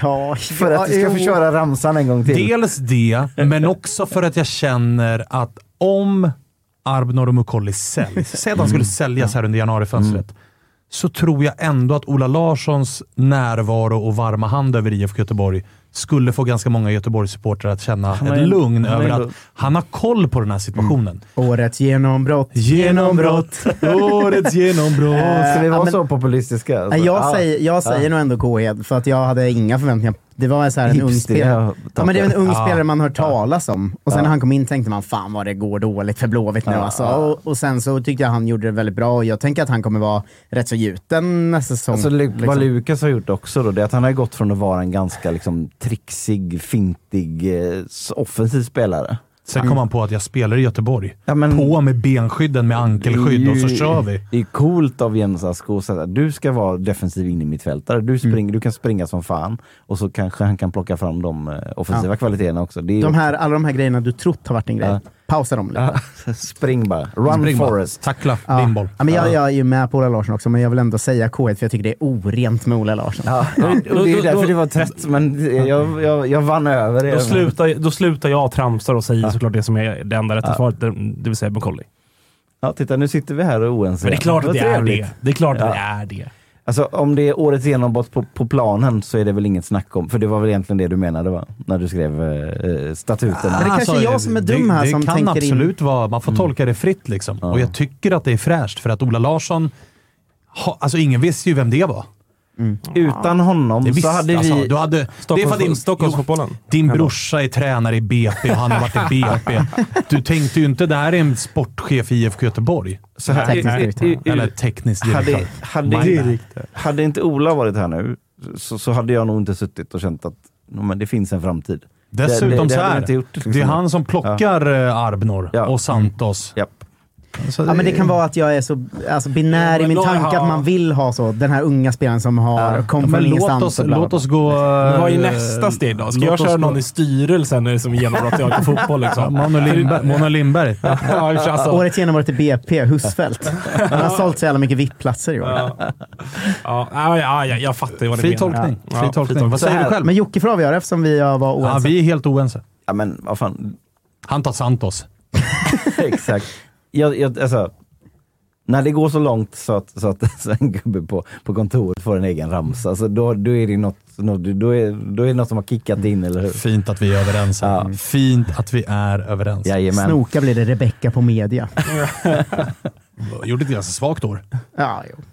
ja, För att du ska få köra ramsan en gång till. Dels det, men också för att jag känner att om Arbnor och Mukolli säljs, säg att han skulle säljas här under januarifönstret, så tror jag ändå att Ola Larssons närvaro och varma hand över IFK Göteborg skulle få ganska många Göteborgssupportrar att känna Han ett lugn över att han har koll på den här situationen. Årets genombrott. Genombrott! Årets genombrott! Ska vi Ja, vara men- så populistiska? Ja, Alltså, jag ja. säger, jag säger nog ändå Kåhed, för att jag hade inga förväntningar. Det var så en ung spelare. Ja, men det är en ung Ja. spelare man hört talas om. Och sen Ja. när han kom in tänkte man, fan vad det går dåligt för Blåvitt nu alltså. och, och sen så tyckte jag han gjorde det väldigt bra och jag tänker att han kommer vara rätt så gjuten nästa säsong. Alltså, liksom. Vad Lukas har gjort också då, det är att han har gått från att vara en ganska liksom, trixig, fintig, eh, offensiv spelare. Sen kom han på att jag spelar i Göteborg. Ja, men- På med benskydden med ankelskydd och så kör vi. Det är coolt av Jens Asko att säga du ska vara defensiv in i mittfältare. Du, spring, du kan springa som fan och så kanske han kan plocka fram de eh, offensiva Ja. kvaliteterna också. Det är de ju- här, alla de här grejerna du trott har varit en grej. Ja. Pausa dem lite. Ja, spring bara. Run Spring bara. Forest. Tackla Ja. din boll. Ja, men jag, jag är ju med på Ola Larsson också, men jag vill ändå säga K1 för jag tycker det är orent med Ola Larsson. Ja, och det är ju Då- därför då- det var trött, men jag, jag, jag vann över Då det. slutar, då slutar jag tramsa och säger såklart det som är det enda rätta Ja. svaret, det det vill säga Macaulay. Ja, titta nu sitter vi här och är oense. Men det är klart att Vad det är det. Det är klart att Ja. det är det. Alltså om det är årets genombrott på, på planen så är det väl inget snack om, för det var väl egentligen det du menade va? När du skrev eh, statuten. Men det kanske är jag som är dum här det, som det kan tänker in- absolut vara, man får tolka det fritt liksom. Ja. Och jag tycker att det är fräscht, för att Ola Larsson, ha, alltså ingen visste ju vem det var. Utan honom Det så hade alltså, vi... du hade, det är för din, Stockholmsfotbollen. din brorsa är tränare i BP och han har varit i BP. Du tänkte ju inte det här är en sportchef i IFK Göteborg. Så här, Teknisk direktör. Eller teknisk direktör. hade, hade, hade inte Ola varit här nu så, så hade jag nog inte suttit och känt att men det finns en framtid. Dessutom det, det, så hade jag här, gjort, liksom. det är han som plockar ja. Arbnor Ja. och Santos. Japp. Alltså, Ja, men det kan vara att jag är så alltså, binär Ja, i min tanke ja. att man vill ha så. Den här unga spelaren som har kom Ja, från men låt ingenstans. oss, låt oss gå... Men vad är eh, nästa steg då? Ska jag köra gå- någon i styrelsen som genombrott i AIK fotboll? Ja, Liksom? Mona Lindberg. Mona Lindberg. Ja, alltså. Årets genombrott i BP, Husfeldt. Han har sålt så jävla mycket VIP-platser i år. Ja. Ja, ja, ja, jag, jag fattar ju vad du Fri menar. tolkning. Ja, Fri fri tolkning. Vad säger du själv? Men Jocke får avgöra eftersom vi var Ja, oense. vi är helt oense. Ja men vad fan, Han tar Santos. exakt. Jag, jag, alltså, när det går så långt så att, så att så en gubbe på, på kontoret får en egen ramsa, alltså då, då är det något, då är, då är det något som har kickat in, eller hur? Fint att vi är överens. Ja. Fint att vi är överens. Jajamän. Snoka blir det Rebecca på media. Gjorde ett ganska svagt år. Ja, jo.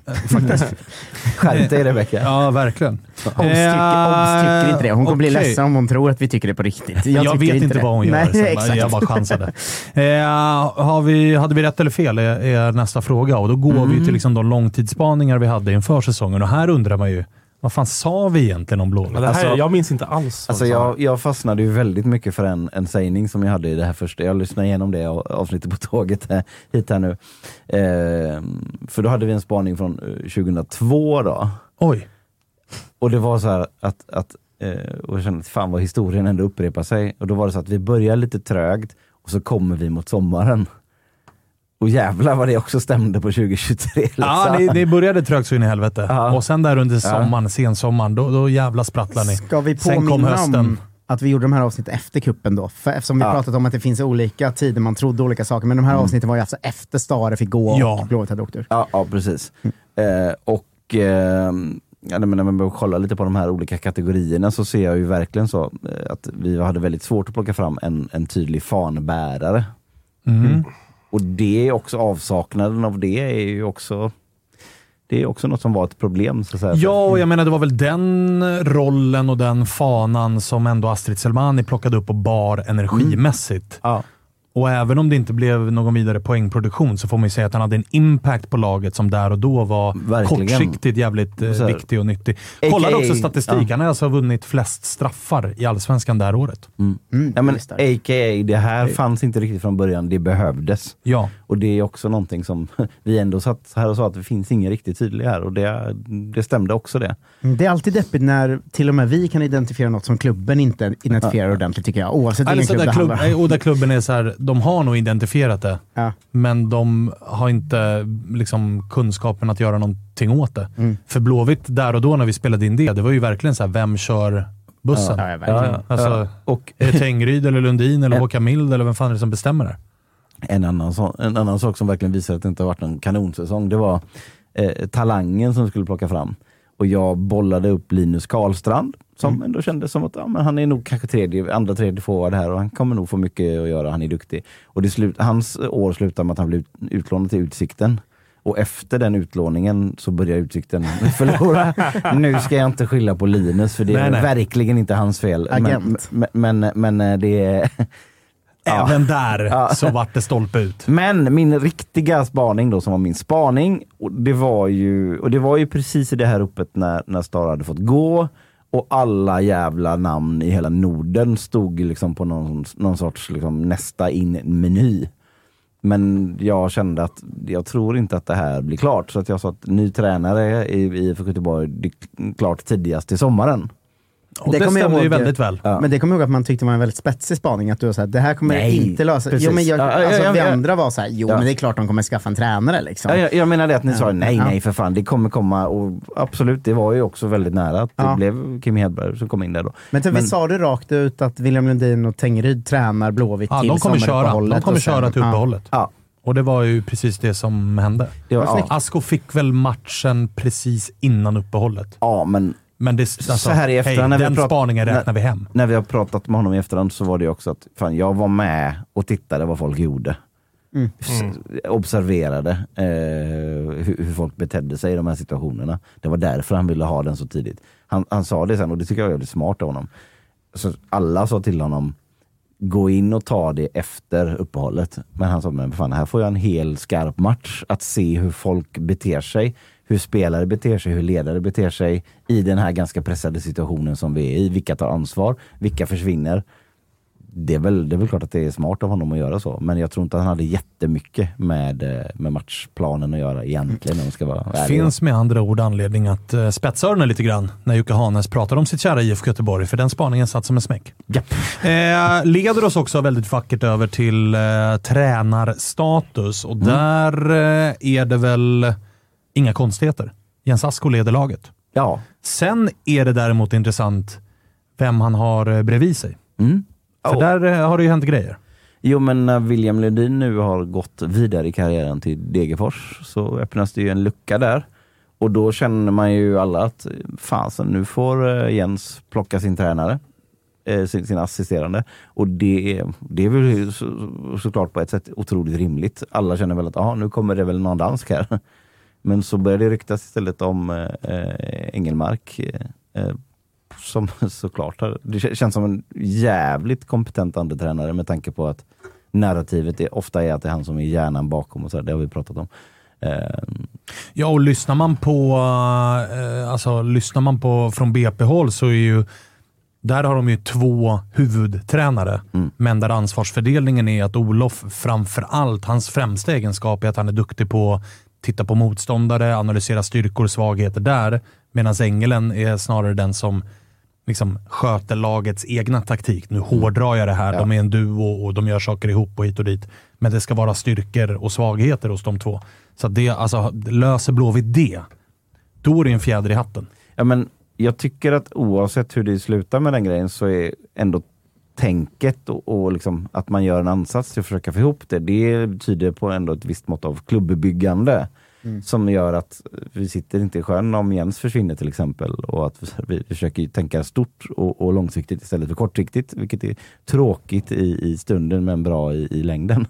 Skärp dig Rebecka. Ja, verkligen. Obs tycker, inte det. Hon kommer bli okej. ledsen om hon tror att vi tycker det på riktigt. Jag, tycker vet inte det. vad hon gör. Nej, exakt. Jag bara chansade. Eh, har vi, hade vi rätt eller fel är, är nästa fråga. Och Då går Mm. vi till liksom de långtidsspaningar vi hade inför säsongen. Och här undrar man ju, vad fan sa vi egentligen om Blåvitt? Men det här, Alltså- jag minns inte alls. Alltså jag, jag fastnade ju väldigt mycket för en, en sägning som jag hade i det här första. Jag lyssnade igenom det av- avsnittet på tåget här, hit här nu. Eh, för då hade vi en spaning från eh, 2002 då. Oj. Och det var så här att, att eh, och jag kände att fan vad historien ändå upprepar sig. Och då var det så att vi börjar lite trögt och så kommer vi mot sommaren. Och jävlar vad det också stämde på 2023. Liksom. Ja, ni, ni började trögt så in i helvete. Ja. Och sen där under sommaren, sensommaren, då, då jävla sprattlar ni. Ska vi Sen kom hösten. om att vi gjorde de här avsnitten efter kuppen då? För eftersom vi Ja. pratat om att det finns olika tider man trodde olika saker. Men de här avsnitten var ju alltså efter Stare fick gå Ja. och Blåvitt hade åkt ur. Ja, ja precis. Eh, och eh, ja, men när man börjar kolla lite på de här olika kategorierna så ser jag ju verkligen så eh, att vi hade väldigt svårt att plocka fram en, en tydlig fanbärare. Mm. Och det är också avsaknaden av det är ju också det är också något som var ett problem. Så att säga. Ja, och jag menar det var väl den rollen och den fanan som ändå Astrid Selmani plockade upp och bar energimässigt. Ja. Och även om det inte blev någon vidare poängproduktion så får man ju säga att han hade en impact på laget som där och då var Verkligen. kortsiktigt jävligt eh, viktig och nyttig. AKA, Kollade också statistik. ja. Han har alltså vunnit flest straffar i Allsvenskan det här året. Mm, Ja, men. AKA, det här fanns inte riktigt från början, det behövdes. Ja. Och det är också någonting som vi ändå satt här och sa att det finns ingen riktigt tydlig här och det, det stämde också det. Mm, Det är alltid deppigt när till och med vi kan identifiera något som klubben inte identifierar ordentligt tycker jag. Oavsett vilken Alltså klubb det klubb, handlar om. och där klubben är så här, de har nog identifierat det, Ja. men de har inte liksom, kunskapen att göra någonting åt det. Mm. För Blåvitt, där och då när vi spelade in det, det var ju verkligen så här, vem kör bussen? Ja, ja, verkligen. Alltså, Ja. Och Är det Tengryd eller Lundin eller Håkan Mild eller vem fan är det som bestämmer det? en annan, så, en annan sak som verkligen visar att det inte har varit någon kanonsäsong, det var eh, talangen som skulle plocka fram. Och jag bollade upp Linus Karlstrand som ändå kändes som att ja, men han är nog kanske tredje, andra, tredje forward här och han kommer nog få mycket att göra, han är duktig. Och det slut, hans år slutar med att han blev ut, utlånad till Utsikten. Och efter den utlåningen så börjar Utsikten förlora. nu ska jag inte skylla på Linus för det är Nej, nej. verkligen inte hans fel. Men, Agent. men, men, men eh, det är... Ja. Även där Ja. så vart det stolpe ut. Men min riktiga spaning då, som var min spaning, och det var ju, och det var ju precis i det här uppet när, när Star hade fått gå och alla jävla namn i hela Norden stod liksom på någon, någon sorts liksom nästa in-meny. Men jag kände att jag tror inte att det här blir klart. Så att jag sa att ny tränare i IFK Göteborg, det är klart tidigast till sommaren. Och det, Det stämde ju väldigt väl. Ja. Men det kommer jag ihåg att man tyckte var en väldigt spetsig spaning. Att du var såhär, det här kommer Nej, inte lösa precis. Jo men jag, Ja, ja, alltså, ja, vi ja. andra var såhär, jo Ja. men det är klart de kommer skaffa en tränare liksom. Ja, jag, jag menar det att ni sa nej, nej för fan, det kommer komma och absolut, det var ju också väldigt nära att det Ja. blev Kim Hedberg som kom in där då. Men, typ, Men- vi sa det rakt ut att William Lundin och Tengryd tränar Blåvitt Ja, till de kommer köra. sommaruppehållet De kommer sen- köra till uppehållet. Ja, Och det var ju precis det som hände. det var, ja. Asko fick väl matchen precis innan uppehållet. ja, men Men det, alltså, Så här i efterhand hej, när vi den spaningen när- räknar vi hem. när vi har pratat med honom i efterhand så var det också att fan, jag var med och tittade vad folk gjorde. Mm. Observerade eh, hur, hur folk betedde sig i de här situationerna. Det var därför han ville ha den så tidigt. Han, han sa det sen och det tycker jag var väldigt smart av honom. Så alla sa till honom, gå in och ta det efter uppehållet. Men han sa, men fan, här får jag en hel skarp match att se hur folk beter sig. Hur spelare beter sig, hur ledare beter sig i den här ganska pressade situationen som vi är i. Vilka tar ansvar? Vilka försvinner? det är, väl, det är väl klart att det är smart av honom att göra så, men jag tror inte att han hade jättemycket med, eh, med matchplanen att göra egentligen om man ska vara ärlig. finns med andra ord anledning att uh, spetsa öronen lite grann när Jocke Hanes pratar om sitt kära IFK Göteborg, för den spaningen satt som en smäck. Ja. Eh, leder oss också väldigt vackert över till eh, tränarstatus och där eh, är det väl inga konstigheter. Jens Asko leder laget. Ja. Sen är det däremot intressant vem han har eh, bredvid sig. Mm. För Oh. där eh, har det ju hänt grejer. Jo men när William Ledin nu har gått vidare i karriären till Degerfors så öppnas det ju en lucka där. Och då känner man ju alla att fasen nu får eh, Jens plocka sin tränare, sin, sin assisterande. Och det, är- det är väl så, såklart på ett sätt otroligt rimligt. Alla känner väl att aha, nu kommer det väl någon dansk här. Men så börjar det ryktas istället om eh, eh, Engelmark. Eh, eh, som såklart har, det kä- känns som en jävligt kompetent andretränare med tanke på att narrativet är, ofta är att det är han som är hjärnan bakom och så där, det har vi pratat om. Eh, Ja, och lyssnar man på, alltså, lyssnar man på från BP-håll så är ju där har de ju två huvudtränare, men där ansvarsfördelningen är att Olof framför allt, hans främsta egenskap är att han är duktig på titta på motståndare, analysera styrkor och svagheter där, medan Engelen är snarare den som liksom sköter lagets egna taktik. Nu hårdrar jag det här. De är en duo och de gör saker ihop och hit och dit. Men det ska vara styrkor och svagheter hos de två. Så det, alltså, löser Blåvitt det, då är det en fjäder i hatten. Ja, men jag tycker att oavsett hur det slutar med den grejen så är ändå tänket och, och liksom att man gör en ansats till att försöka få ihop det. Det tyder på ändå ett visst mått av klubbbyggande som gör att vi sitter inte i sjön om Jens försvinner till exempel och att vi försöker tänka stort och, och långsiktigt istället för kortsiktigt, vilket är tråkigt i, i stunden men bra i, i längden.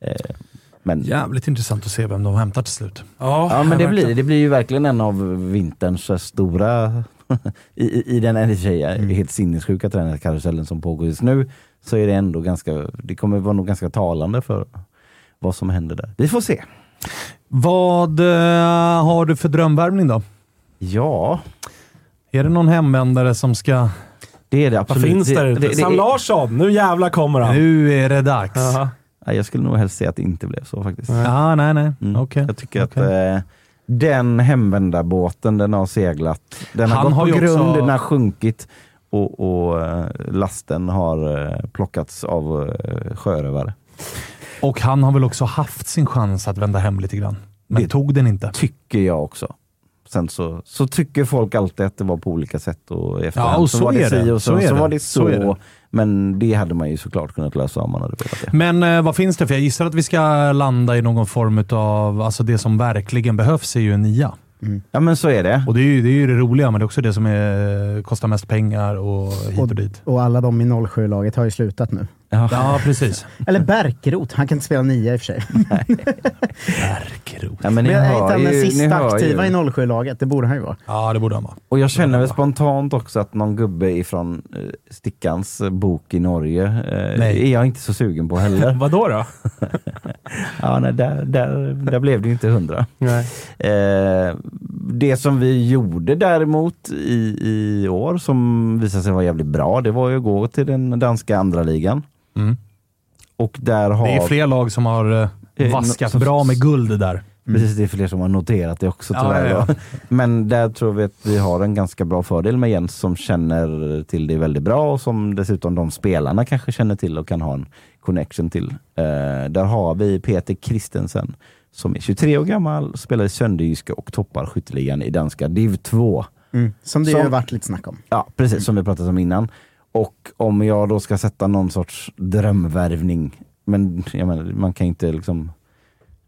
Eh, men Jävligt intressant att se vem de hämtar till slut. Ja, men det blir, det blir ju verkligen en av vinterns stora, i, i, i den i och för sig Mm. helt sinnessjuka tränarkarusellen som pågår just nu, så är det ändå ganska, det kommer vara nog ganska talande för vad som händer där. Vi får se. Vad eh, har du för drömvärvning då? Ja, Är det någon hemvändare som ska... det är det Vad absolut. finns där Det- ute? det- det Sam Larsson, nu jävlar kommer han. Nu är det dags. Jaha. Nej, Jag skulle nog helst säga att det inte blev så faktiskt. Ja, nej, nej. Mm. Okej. Jag tycker Okej. att eh, den hemvändarbåten, den har seglat. Den har Han gått har på grund, också- den har sjunkit och, och eh, lasten har eh, plockats av eh, sjörövare. Och han har väl också haft sin chans att vända hem lite grann. Men Det- tog den inte. Tycker jag också. Sen så, så tycker folk alltid att det var på olika sätt och i efterhand och så var det si och så, Så så var det så. Så är det. Men det hade man ju såklart kunnat lösa om man hade velat det. Men eh, vad finns det? För jag gissar att vi ska landa i någon form av, alltså det som verkligen behövs är ju en nia. Ja men så är det. Och det är ju det, är ju det roliga, men det är också det som är, kostar mest pengar och hit och dit. Och alla de i 07-laget har ju slutat nu. Ja, precis. Eller Bärkroth, han kan inte spela nia i och för sig. Bärkrot. Ja, men ni Men är hör inte den sista aktiva ju. i 07-laget? Det borde han ju vara. Ja, det borde han vara. Och jag känner väl spontant också att någon gubbe ifrån eh, Stickans eh, bok i Norge eh, Nej. är jag inte så sugen på heller. Vadå då? ja, nej, där, där, där blev det ju inte hundra. Nej. Eh, det som vi gjorde däremot i, i år som visade sig vara jävligt bra, det var ju att gå till den danska andra ligan. Mm. Och där har... Det är fler lag som har eh, Eh, vaskat som- bra med guld där. Precis, det är fler som har noterat det också Ja, tyvärr. ja, då. Men där tror vi att vi har en ganska bra fördel med Jens som känner till det väldigt bra och som dessutom de spelarna kanske känner till och kan ha en connection till. Eh, där har vi Peter Christensen som är 23 år gammal, spelar i Sönderjyske och toppar skytteligan i danska div 2. Mm. Som det Som- ju har varit lite snack om. Ja, precis som vi pratat om innan. Och om jag då ska sätta någon sorts drömvärvning, men jag menar, man kan inte liksom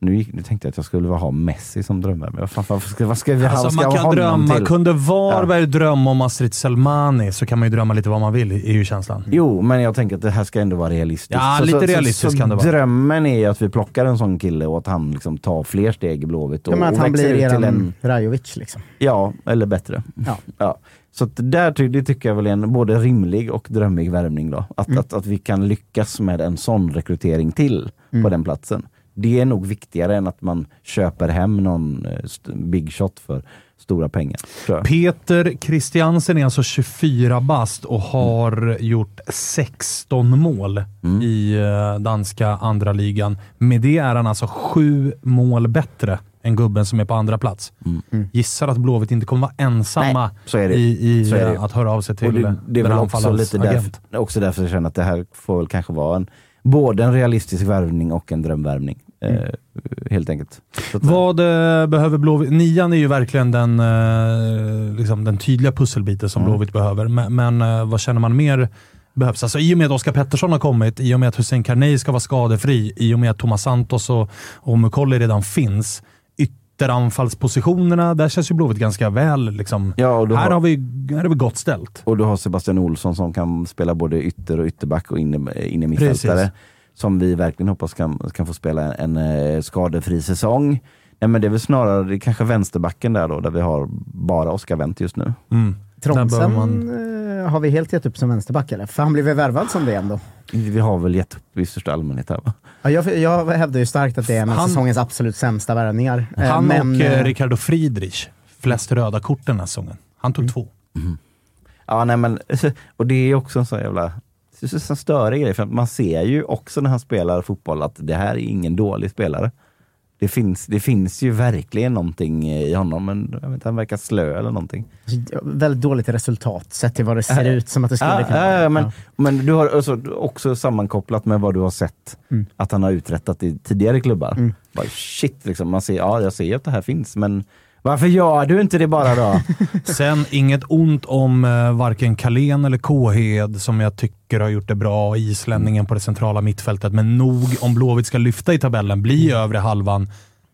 nu, gick, nu tänkte jag att jag skulle ha Messi som drömvärvning. Vad, fan, vad, ska, vad ska vi Alltså, vad ska man ha kan honom drömma. till? Kunde Varberg drömma om Astrid Selmani så kan man ju drömma lite vad man vill, är ju känslan. Jo, men jag tänker att det här ska ändå vara realistiskt. Ja, lite realistiskt så, kan det vara. Drömmen är att vi plockar en sån kille och att han liksom tar fler steg i Blåvitt. Och, Ja, men att och han blir till en, Rajovic liksom. Ja, eller bättre. Ja. Ja. Så att där ty- det tycker jag väl är en både rimlig och drömmig värvning. Då. Att, Mm. att, att vi kan lyckas med en sån rekrytering till Mm. på den platsen. Det är nog viktigare än att man köper hem någon eh, big shot för stora pengar. Peter Christiansen är alltså 24 bast och har gjort 16 mål Mm. i eh, danska andra ligan. Med det är han alltså sju mål bättre än gubben som är på andra plats. Gissar att Blåvitt inte kommer vara ensamma Mm. Nej, så är det. i, i Så är det. att höra av sig Och till det, det är väl också lite därför, också därför jag känner att det här får väl kanske vara en, både en realistisk värvning och en drömvärvning. Eh, helt enkelt. Att, Vad eh, behöver Blåvitt? Nian är ju verkligen den, eh, liksom den tydliga pusselbiten som Mm. Blåvitt behöver. Men, men eh, vad känner man mer behövs? Alltså, I och med att Oskar Pettersson har kommit, i och med att Hussein Carney ska vara skadefri, i och med att Thomas Santos och, och Mukolli redan finns. Ytteranfallspositionerna, där känns ju Blåvitt ganska väl. Liksom. ja, du här, har, har vi, här är vi gott ställt. och du har Sebastian Olsson som kan spela både ytter och ytterback och inne, inne mittfältare. Precis. Som vi verkligen hoppas kan, kan få spela en, en eh, skadefri säsong. Nej, men det är väl snarare kanske vänsterbacken där då, där vi har bara Oskar Wendt just nu. Mm. Tromsen behöver man- eh, har vi helt gett upp som vänsterback eller? För han blev väl värvad som det ändå? Vi har väl gett upp i största allmänhet här va? Ja, jag, jag hävdar ju starkt att det är en av Han- säsongens absolut sämsta värvningar. Eh, Han men, och eh, eh, Ricardo Friedrich, flest röda kort den här säsongen. Han tog två. Ja, nej men, och det är också en sån jävla så störig grej, för att man ser ju också när han spelar fotboll att det här är ingen dålig spelare. Det finns, det finns ju verkligen någonting i honom, men jag vet inte, han verkar slö eller någonting. Väldigt dåligt resultat sett till vad det ser Äh, ut som att det skulle Ja, kunna ja, men, Ja. men du har också, också sammankopplat med vad du har sett Mm. att han har uträttat i tidigare klubbar. Mm. Bara, shit, liksom, man ser, ja, jag ser ju att det här finns, men varför gör du inte det bara då? Sen inget ont om eh, varken Kalén eller Kåhed som jag tycker har gjort det bra, islänningen på det centrala mittfältet. Men nog, om Blåvitt ska lyfta i tabellen, bli Mm. övre halvan,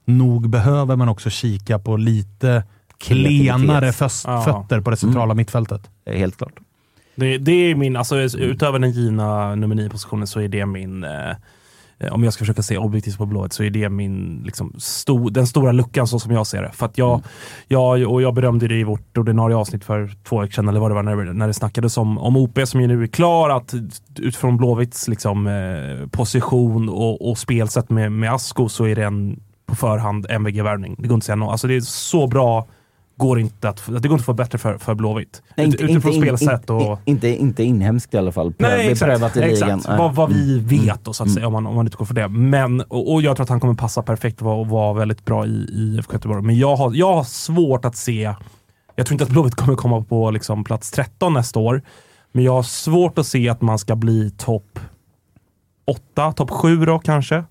nog behöver man också kika på lite klenare fötter på det centrala mittfältet. Det är Helt klart. Det, det är min, alltså utöver den givna nummer 9-positionen så är det min, eh, om jag ska försöka se objektivt på Blåvitt, så är det min, liksom, sto, den stora luckan så som jag ser det. För att jag, jag, och jag berömde det i vårt ordinarie avsnitt för två veckor sedan, eller vad det var, när, när det snackades om, om OP som ju nu är klar, att utifrån Blåvitts liksom, eh, position och, och spelsätt med, med Asko så är det en på förhand MVG-värvning. Det går inte att säga något. Alltså det är så bra går inte att, det går inte att få bättre för, för Blåvitt. Nej, Ut, utifrån in- spelsätt och... in- inte, inte inhemskt i alla fall. Pröv, Nej, exakt. Beprövat i ligan. exakt. Vad, vad vi Mm. vet då, så att säga, om man, om man inte går för det. Men, och, och jag tror att han kommer passa perfekt och vara, vara väldigt bra i, i IFK Göteborg. Men jag har, jag har svårt att se, jag tror inte att Blåvitt kommer komma på liksom plats 13 nästa år. Men jag har svårt att se att man ska bli topp 8, topp 7 då kanske.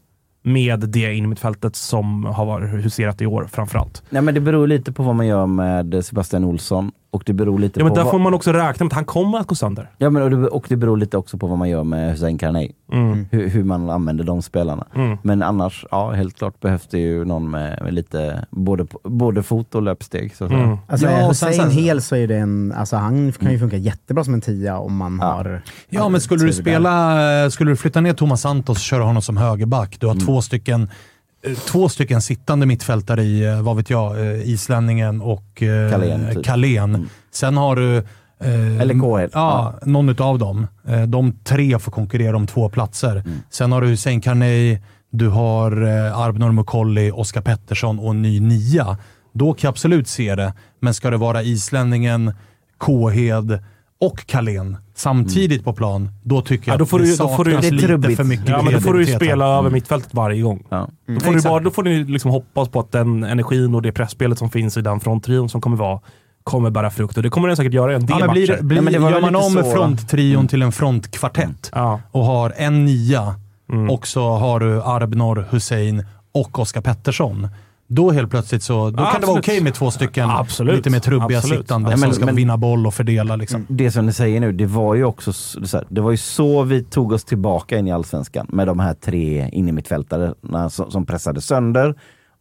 Med det innermittfältet som har varit huserat i år framförallt. Nej, men det beror lite på vad man gör med Sebastian Olsson. Och det beror lite Ja, men på där vad, får man också räkna med att han kommer att gå sönder. ja, men, och, det, och det beror lite också på vad man gör med Hussein Carney. Mm. Hur, hur man använder de spelarna. Mm. Men annars, ja helt klart behövs det ju någon med, med lite både, både fot och löpsteg. Så att. Mm. Alltså Ja, och sen- Hussein sen- hel så är det en, alltså han kan ju funka jättebra som en tia om man Ja. har... Ja, men skulle du tur där. spela, eh, skulle du flytta ner Thomas Santos och köra honom som högerback, du har Mm. två stycken Två stycken sittande mittfältare i, eh, vad vet jag, eh, islänningen och eh, Carlén, typ. Mm. Sen har du... eh, Eller Kåhed. Ja, någon utav dem. Eh, de tre får konkurrera om två platser. Mm. Sen har du Hussein Carney, du har eh, Arbnor Mukolli, Oskar Pettersson och en ny nia. Då kan jag absolut se det, men ska det vara islänningen, Kåhed och Carlén samtidigt på plan, då tycker jag Ja, då får att du- det då får du- det är lite trubbigt. för mycket Ja, men då får du ju spela över mittfältet varje gång. Ja. Då får, du Exakt. bara, då får ni liksom hoppas på att den energin och det pressspelet som finns i den fronttrion som kommer vara, kommer bära frukt. Och det kommer den säkert göra i en del Ja, men blir, matcher. det- blir, Ja, men det var gör man om med så- fronttrion till en frontkvartett Ja. och har en nia Mm. och så har du Arbnor, Hussein och Oskar Pettersson. Då helt plötsligt så då kan det vara okej med två stycken Absolut. lite mer trubbiga Absolut. sittande Ja, men- som ska men- vinna boll och fördela. Liksom. Det som ni säger nu, det var ju också så här, det var ju så vi tog oss tillbaka in i Allsvenskan med de här tre innermittfältarna som, som pressade sönder.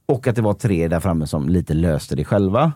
Och att det var tre där framme som lite löste det själva.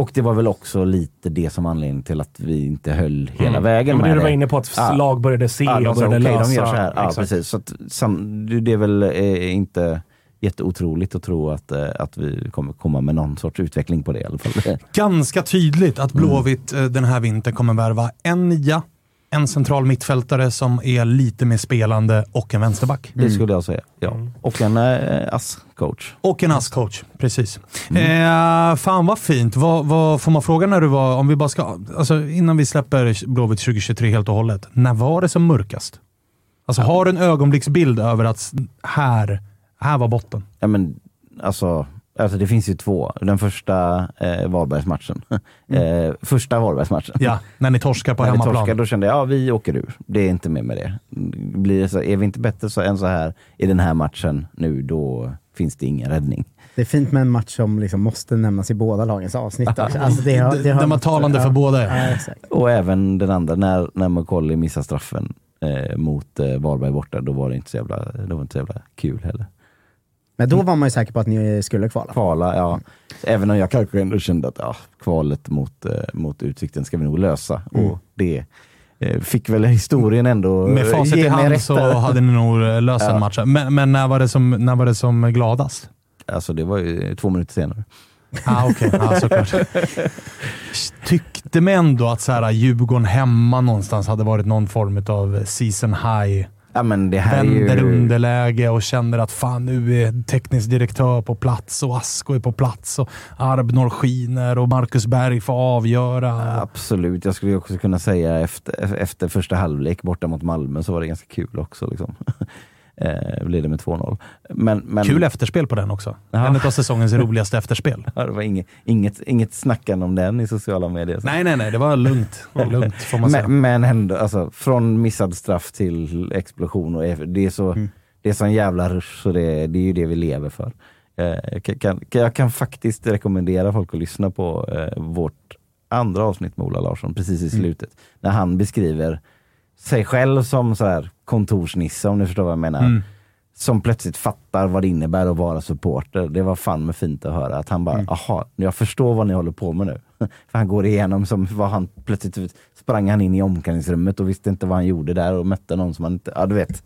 Och det var väl också lite det som anledning till att vi inte höll hela Mm. vägen Ja, men med det du det. var inne på att Ja. lag började se Ja, och började okej, lösa. de gör så här. Ja, precis. Så att, sam, det är väl eh, inte jätteotroligt att tro att, eh, att vi kommer komma med någon sorts utveckling på det i alla fall. Ganska tydligt att Blåvitt eh, den här vintern kommer värva en nia, en central mittfältare som är lite mer spelande och en vänsterback. Det skulle jag säga. Ja. Och en äh, ass-coach. Och en ASS-coach, precis. Eh, fan vad fint. Vad, vad får man fråga när du var, om vi bara ska, alltså innan vi släpper Blåvitt 2023 helt och hållet. När var det som mörkast? Alltså har du en ögonblicksbild över att här, här var botten? Ja, men, alltså, alltså det finns ju två. Den första eh, Varbergsmatchen. Eh, första Varbergsmatchen. Ja, när ni torskar på När hemmaplan. torskade, då kände jag ja vi åker ur. Det är inte mer med det. Blir det så, är vi inte bättre så, än så här i den här matchen nu, då finns det ingen räddning. Det är fint med en match som liksom måste nämnas i båda lagens avsnitt. Alltså det har, det har, Den var talande för båda. Ja, exakt. Och även den andra, när, när McCauley missar straffen eh, mot eh, Varberg borta, då var det inte så jävla, det var inte så jävla kul heller. Men då var man ju säker på att ni skulle kvala. Kvala, ja. Även om jag kanske ändå kände att ja, kvalet mot, eh, mot Utsikten ska vi nog lösa. Mm. Och det eh, fick väl historien ändå Med facit i hand rätt så hade ni nog löst den Ja. matchen. Men, men när, var det som, när var det som gladast? Alltså det var ju två minuter senare. Ah, okej. Ja, såklart. Tyckte mig ändå att så här, Djurgården hemma någonstans hade varit någon form av season high. Ja, men det här är Vänder ju... underläge och känner att fan nu är teknisk direktör på plats och Asko är på plats och Arbnor skiner och Marcus Berg får avgöra. Absolut, jag skulle också kunna säga efter, efter första halvlek borta mot Malmö så var det ganska kul också. Liksom. eh, blev det med 2-0. Men, men, Kul efterspel på den också. Ja. En av säsongens roligaste efterspel. Ja, det var inget, inget, inget snackande om den i sociala medier. Nej, nej, nej. Det var lugnt. Lugnt får man säga. Men, men ändå, alltså, från missad straff till explosion. Och det, är så, Mm. det är sån jävla rush så det, det är ju det vi lever för. Eh, jag, kan, kan, jag kan faktiskt rekommendera folk att lyssna på eh, vårt andra avsnitt med Ola Larsson precis Mm. i slutet. När han beskriver sig själv som så här kontorsnisse om ni förstår vad jag menar. Mm. Som plötsligt fattar vad det innebär att vara supporter. Det var fan med fint att höra att han bara, Mm. aha, jag förstår vad ni håller på med nu. För han går igenom som vad han plötsligt sprang han in i omklädningsrummet och visste inte vad han gjorde där och mötte någon som han inte, ja du vet.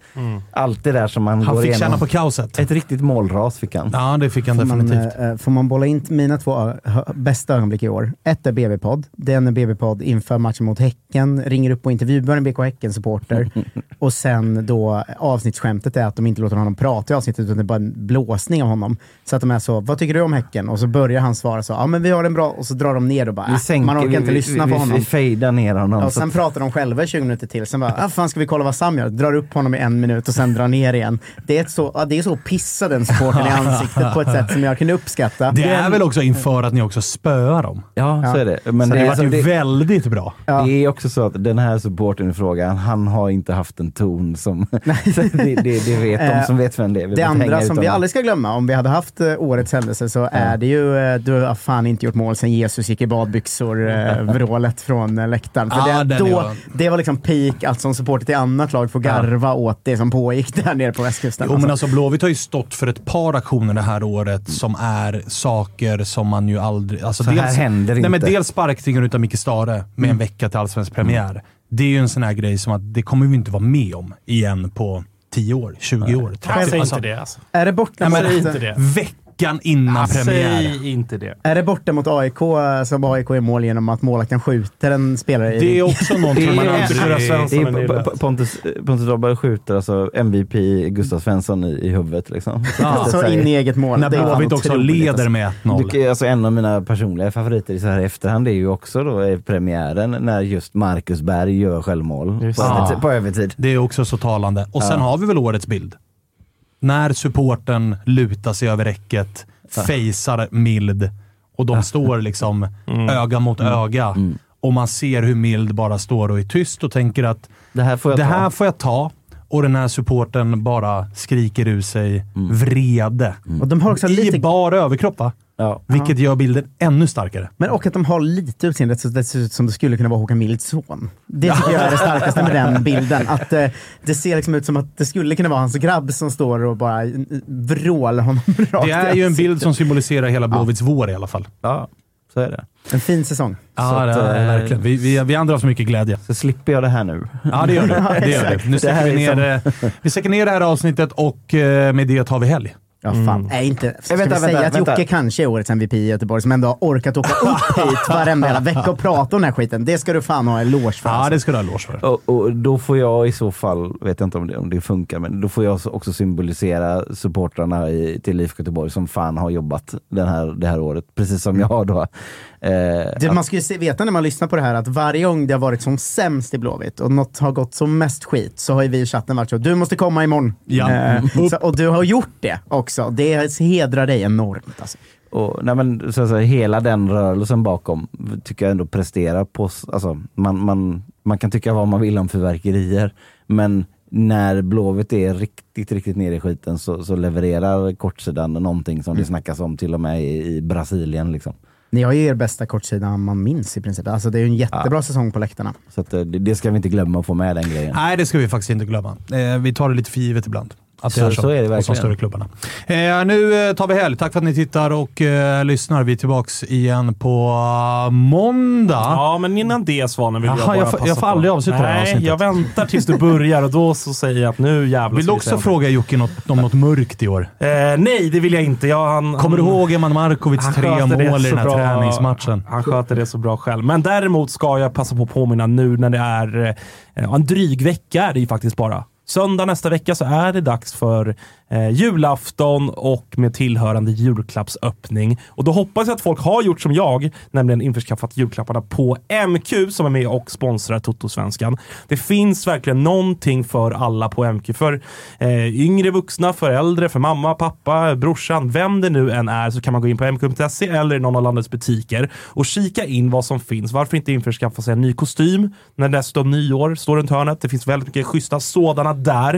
Allt det där som han, Han går fick igenom. känna på kaoset. Ett riktigt målras fick han. Ja, det fick han Får man, definitivt. eh, får man bolla in mina två hö- bästa ögonblick i år? Ett är BB-podd. Det är när BB-podd inför matchen mot Häcken ringer upp och intervjuar en BK Häcken-supporter. och sen då avsnittsskämtet är att de inte låter honom prata i avsnittet utan det är bara en blåsning av honom. Så att de är så, vad tycker du om Häcken? Och så börjar han svara så, ja men vi har en bra, och så drar de ner och bara, Vi äh, sänker, man orkar vi, inte vi, lyssna vi, på honom. Vi fejdar ner honom. Och så sen att- pratar de själva i 20 minuter till, sen bara, ah, fan ska vi kolla vad Sam gör? Drar upp honom i en minut och sen drar ner igen. Det är, ett så, ja, det är så att pissa den supporten i ansiktet på ett sätt som jag kunde uppskatta. Det är väl också inför att ni också spöar dem. ja, så Ja. är det. Men så det, det, så- ju det, väldigt bra. Ja. Det är också så att den här supporten i frågan, han har inte haft en ton som... det, det, det vet de som vet vem det är. Vi Det andra som vi honom. aldrig ska glömma, om vi hade haft eh, årets händelse, så är det ju eh, du har fan inte gjort mål sen Jesus gick i badbyxor-vrålet från eh, läktaren. För Ja, det, då, bra. det var liksom peak att som supporter till annat lag få garva åt det som pågick där nere på västkusten. Jo, men Alltså. alltså Blåvitt har ju stått för ett par aktioner det här året som är saker som man ju aldrig... Alltså Så här händer nej, men inte. Dels sparkningen utav Micke Stare med en vecka till allsvensk premiär. Det är ju en sån här grej som att det kommer vi inte vara med om igen på 10 år, 20 år, 30 Säg alltså, inte det alltså. Är det borta Nej, men inte det. Veckan innan premiär. Säg inte det. Är det borta mot AIK som AIK är mål genom att målvakten skjuter en spelare i Det är också något man aldrig... Svensson Det är Pontus, Pontus Dahlberg skjuter alltså MVP Gustav Svensson i, i huvudet. Liksom. alltså in i eget mål. När Blåvitt också leder alltså. med 1-0. Du, alltså en av mina personliga favoriter så här i efterhand är ju också då eh, premiären när just Marcus Berg gör självmål på, övertid, på övertid. Det är också så talande. Och sen har vi väl årets bild. När supporten lutar sig över räcket, fejsar mild och de står liksom öga mot öga. Och man ser hur mild bara står och är tyst och tänker att Det här får jag det ta. här får jag ta. Och den här supporten bara skriker ur sig vrede. Och de har också I lite bar överkropp va? Ja. Vilket gör bilden ännu starkare. Men och att de har lite utseendet så det ser ut som det skulle kunna vara Håkan Milds son. Det tycker jag är det starkaste med den bilden. Att eh, det ser liksom ut som att det skulle kunna vara hans grabb som står och bara vrålar honom rakt Det är ju en bild som symboliserar hela Blåvitts vår i alla fall. ja, så är det. En fin säsong. Ja, att, det är, eh, verkligen. Vi, vi, vi andra har så mycket glädje. Så slipper jag det här nu. Ja, det gör du. Det gör du. Nu sätter vi ner, eh, vi sätter ner det här avsnittet och eh, med det tar vi helg. Ja, fan. Nej, inte. Ska vänta, vi säga vänta, att vänta. Jocke kanske är årets MVP i Göteborg, som ändå har orkat åka upp hit varenda jävla vecka och prata om den här skiten. Det ska du fan ha en eloge för. Ja, alltså. det ska du ha eloge för. Och, och då får jag i så fall, vet jag inte om det, om det funkar, men då får jag också symbolisera supportrarna i, till IFK Göteborg som fan har jobbat den här, det här året. Precis som jag då. Eh, Det, man ska ju se, veta när man lyssnar på det här att varje gång det har varit som sämst i Blåvitt och något har gått som mest skit så har ju vi i chatten varit så du måste komma imorgon. Ja. Eh, så, och du har gjort det också. Det hedrar dig enormt. Alltså. Och, nej men, så att säga, hela den rörelsen bakom tycker jag ändå presterar på... Alltså, man, man, man kan tycka vad man vill om fyrverkerier, men när Blåvitt är riktigt, riktigt nere i skiten så, så levererar kortsidan någonting som det snackas om till och med i, i Brasilien. Liksom. Ni har ju er bästa kortsida man minns i princip. Alltså, det är ju en jättebra säsong på läktarna. Så att, eh, det, det ska vi inte glömma att få med den grejen. Nej, det ska vi faktiskt inte glömma. Eh, vi tar det lite för givet ibland. Att Så- så är det hos de verkligen. större klubbarna. Eh, nu eh, tar vi helg. Tack för att ni tittar och eh, lyssnar. Vi är tillbaka igen på uh, måndag. Ja, men innan det Svanen vill jag Jaha, bara jag passa jag får på. aldrig avsluta det här Nej, avsnittet. jag väntar tills du börjar och då så säger jag att nu jävlar Vill du vi också säga fråga Jocke något, om något mörkt i år? Eh, nej, det vill jag inte. Jag, han, Kommer du han, ihåg Eman Markovics han tre mål i så den här bra. träningsmatchen? Han sköter det så bra själv. Men däremot ska jag passa på att påminna nu när det är eh, en dryg vecka är det ju faktiskt bara. Söndag nästa vecka så är det dags för eh, julafton och med tillhörande julklappsöppning. Och då hoppas jag att folk har gjort som jag, nämligen införskaffat julklapparna på MQ som är med och sponsrar Toto-svenskan. Det finns verkligen någonting för alla på MQ. För eh, yngre vuxna, för äldre, för mamma, pappa, brorsan, vem det nu än är så kan man gå in på mq.se eller i någon av landets butiker och kika in vad som finns. Varför inte införskaffa sig en ny kostym när dessutom nyår står runt hörnet. Det finns väldigt mycket schyssta sådana där.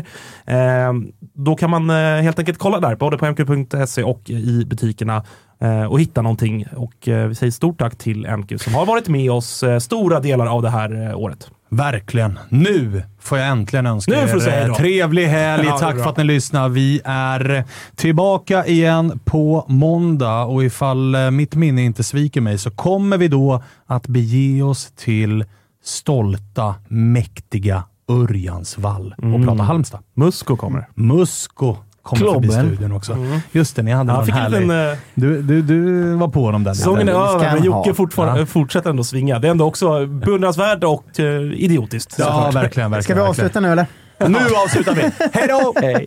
Eh, då kan man eh, helt enkelt kolla där, både på mq.se och i butikerna eh, och hitta någonting. Och eh, vi säger stort tack till MQ som har varit med oss eh, stora delar av det här eh, året. Verkligen. Nu får jag äntligen önska Nu får er eh, trevlig helg. Ja, Tack för att ni lyssnar. Vi är tillbaka igen på måndag och ifall eh, mitt minne inte sviker mig så kommer vi då att bege oss till stolta, mäktiga Örjansvall och Mm. prata Halmstad. Musko kommer. Musko kommer förbi Klobben. studion också. Just det, ni hade någon en härlig... liten... eh, Du, du, du var på honom där. Säsongen är över, men Jocke Ja. fortsätter ändå svinga. Det är ändå också beundransvärt och eh, idiotiskt. Ja, verkligen. verkligen Ska vi verkligen. avsluta nu eller? Nu avslutar vi. Hej då! Hej.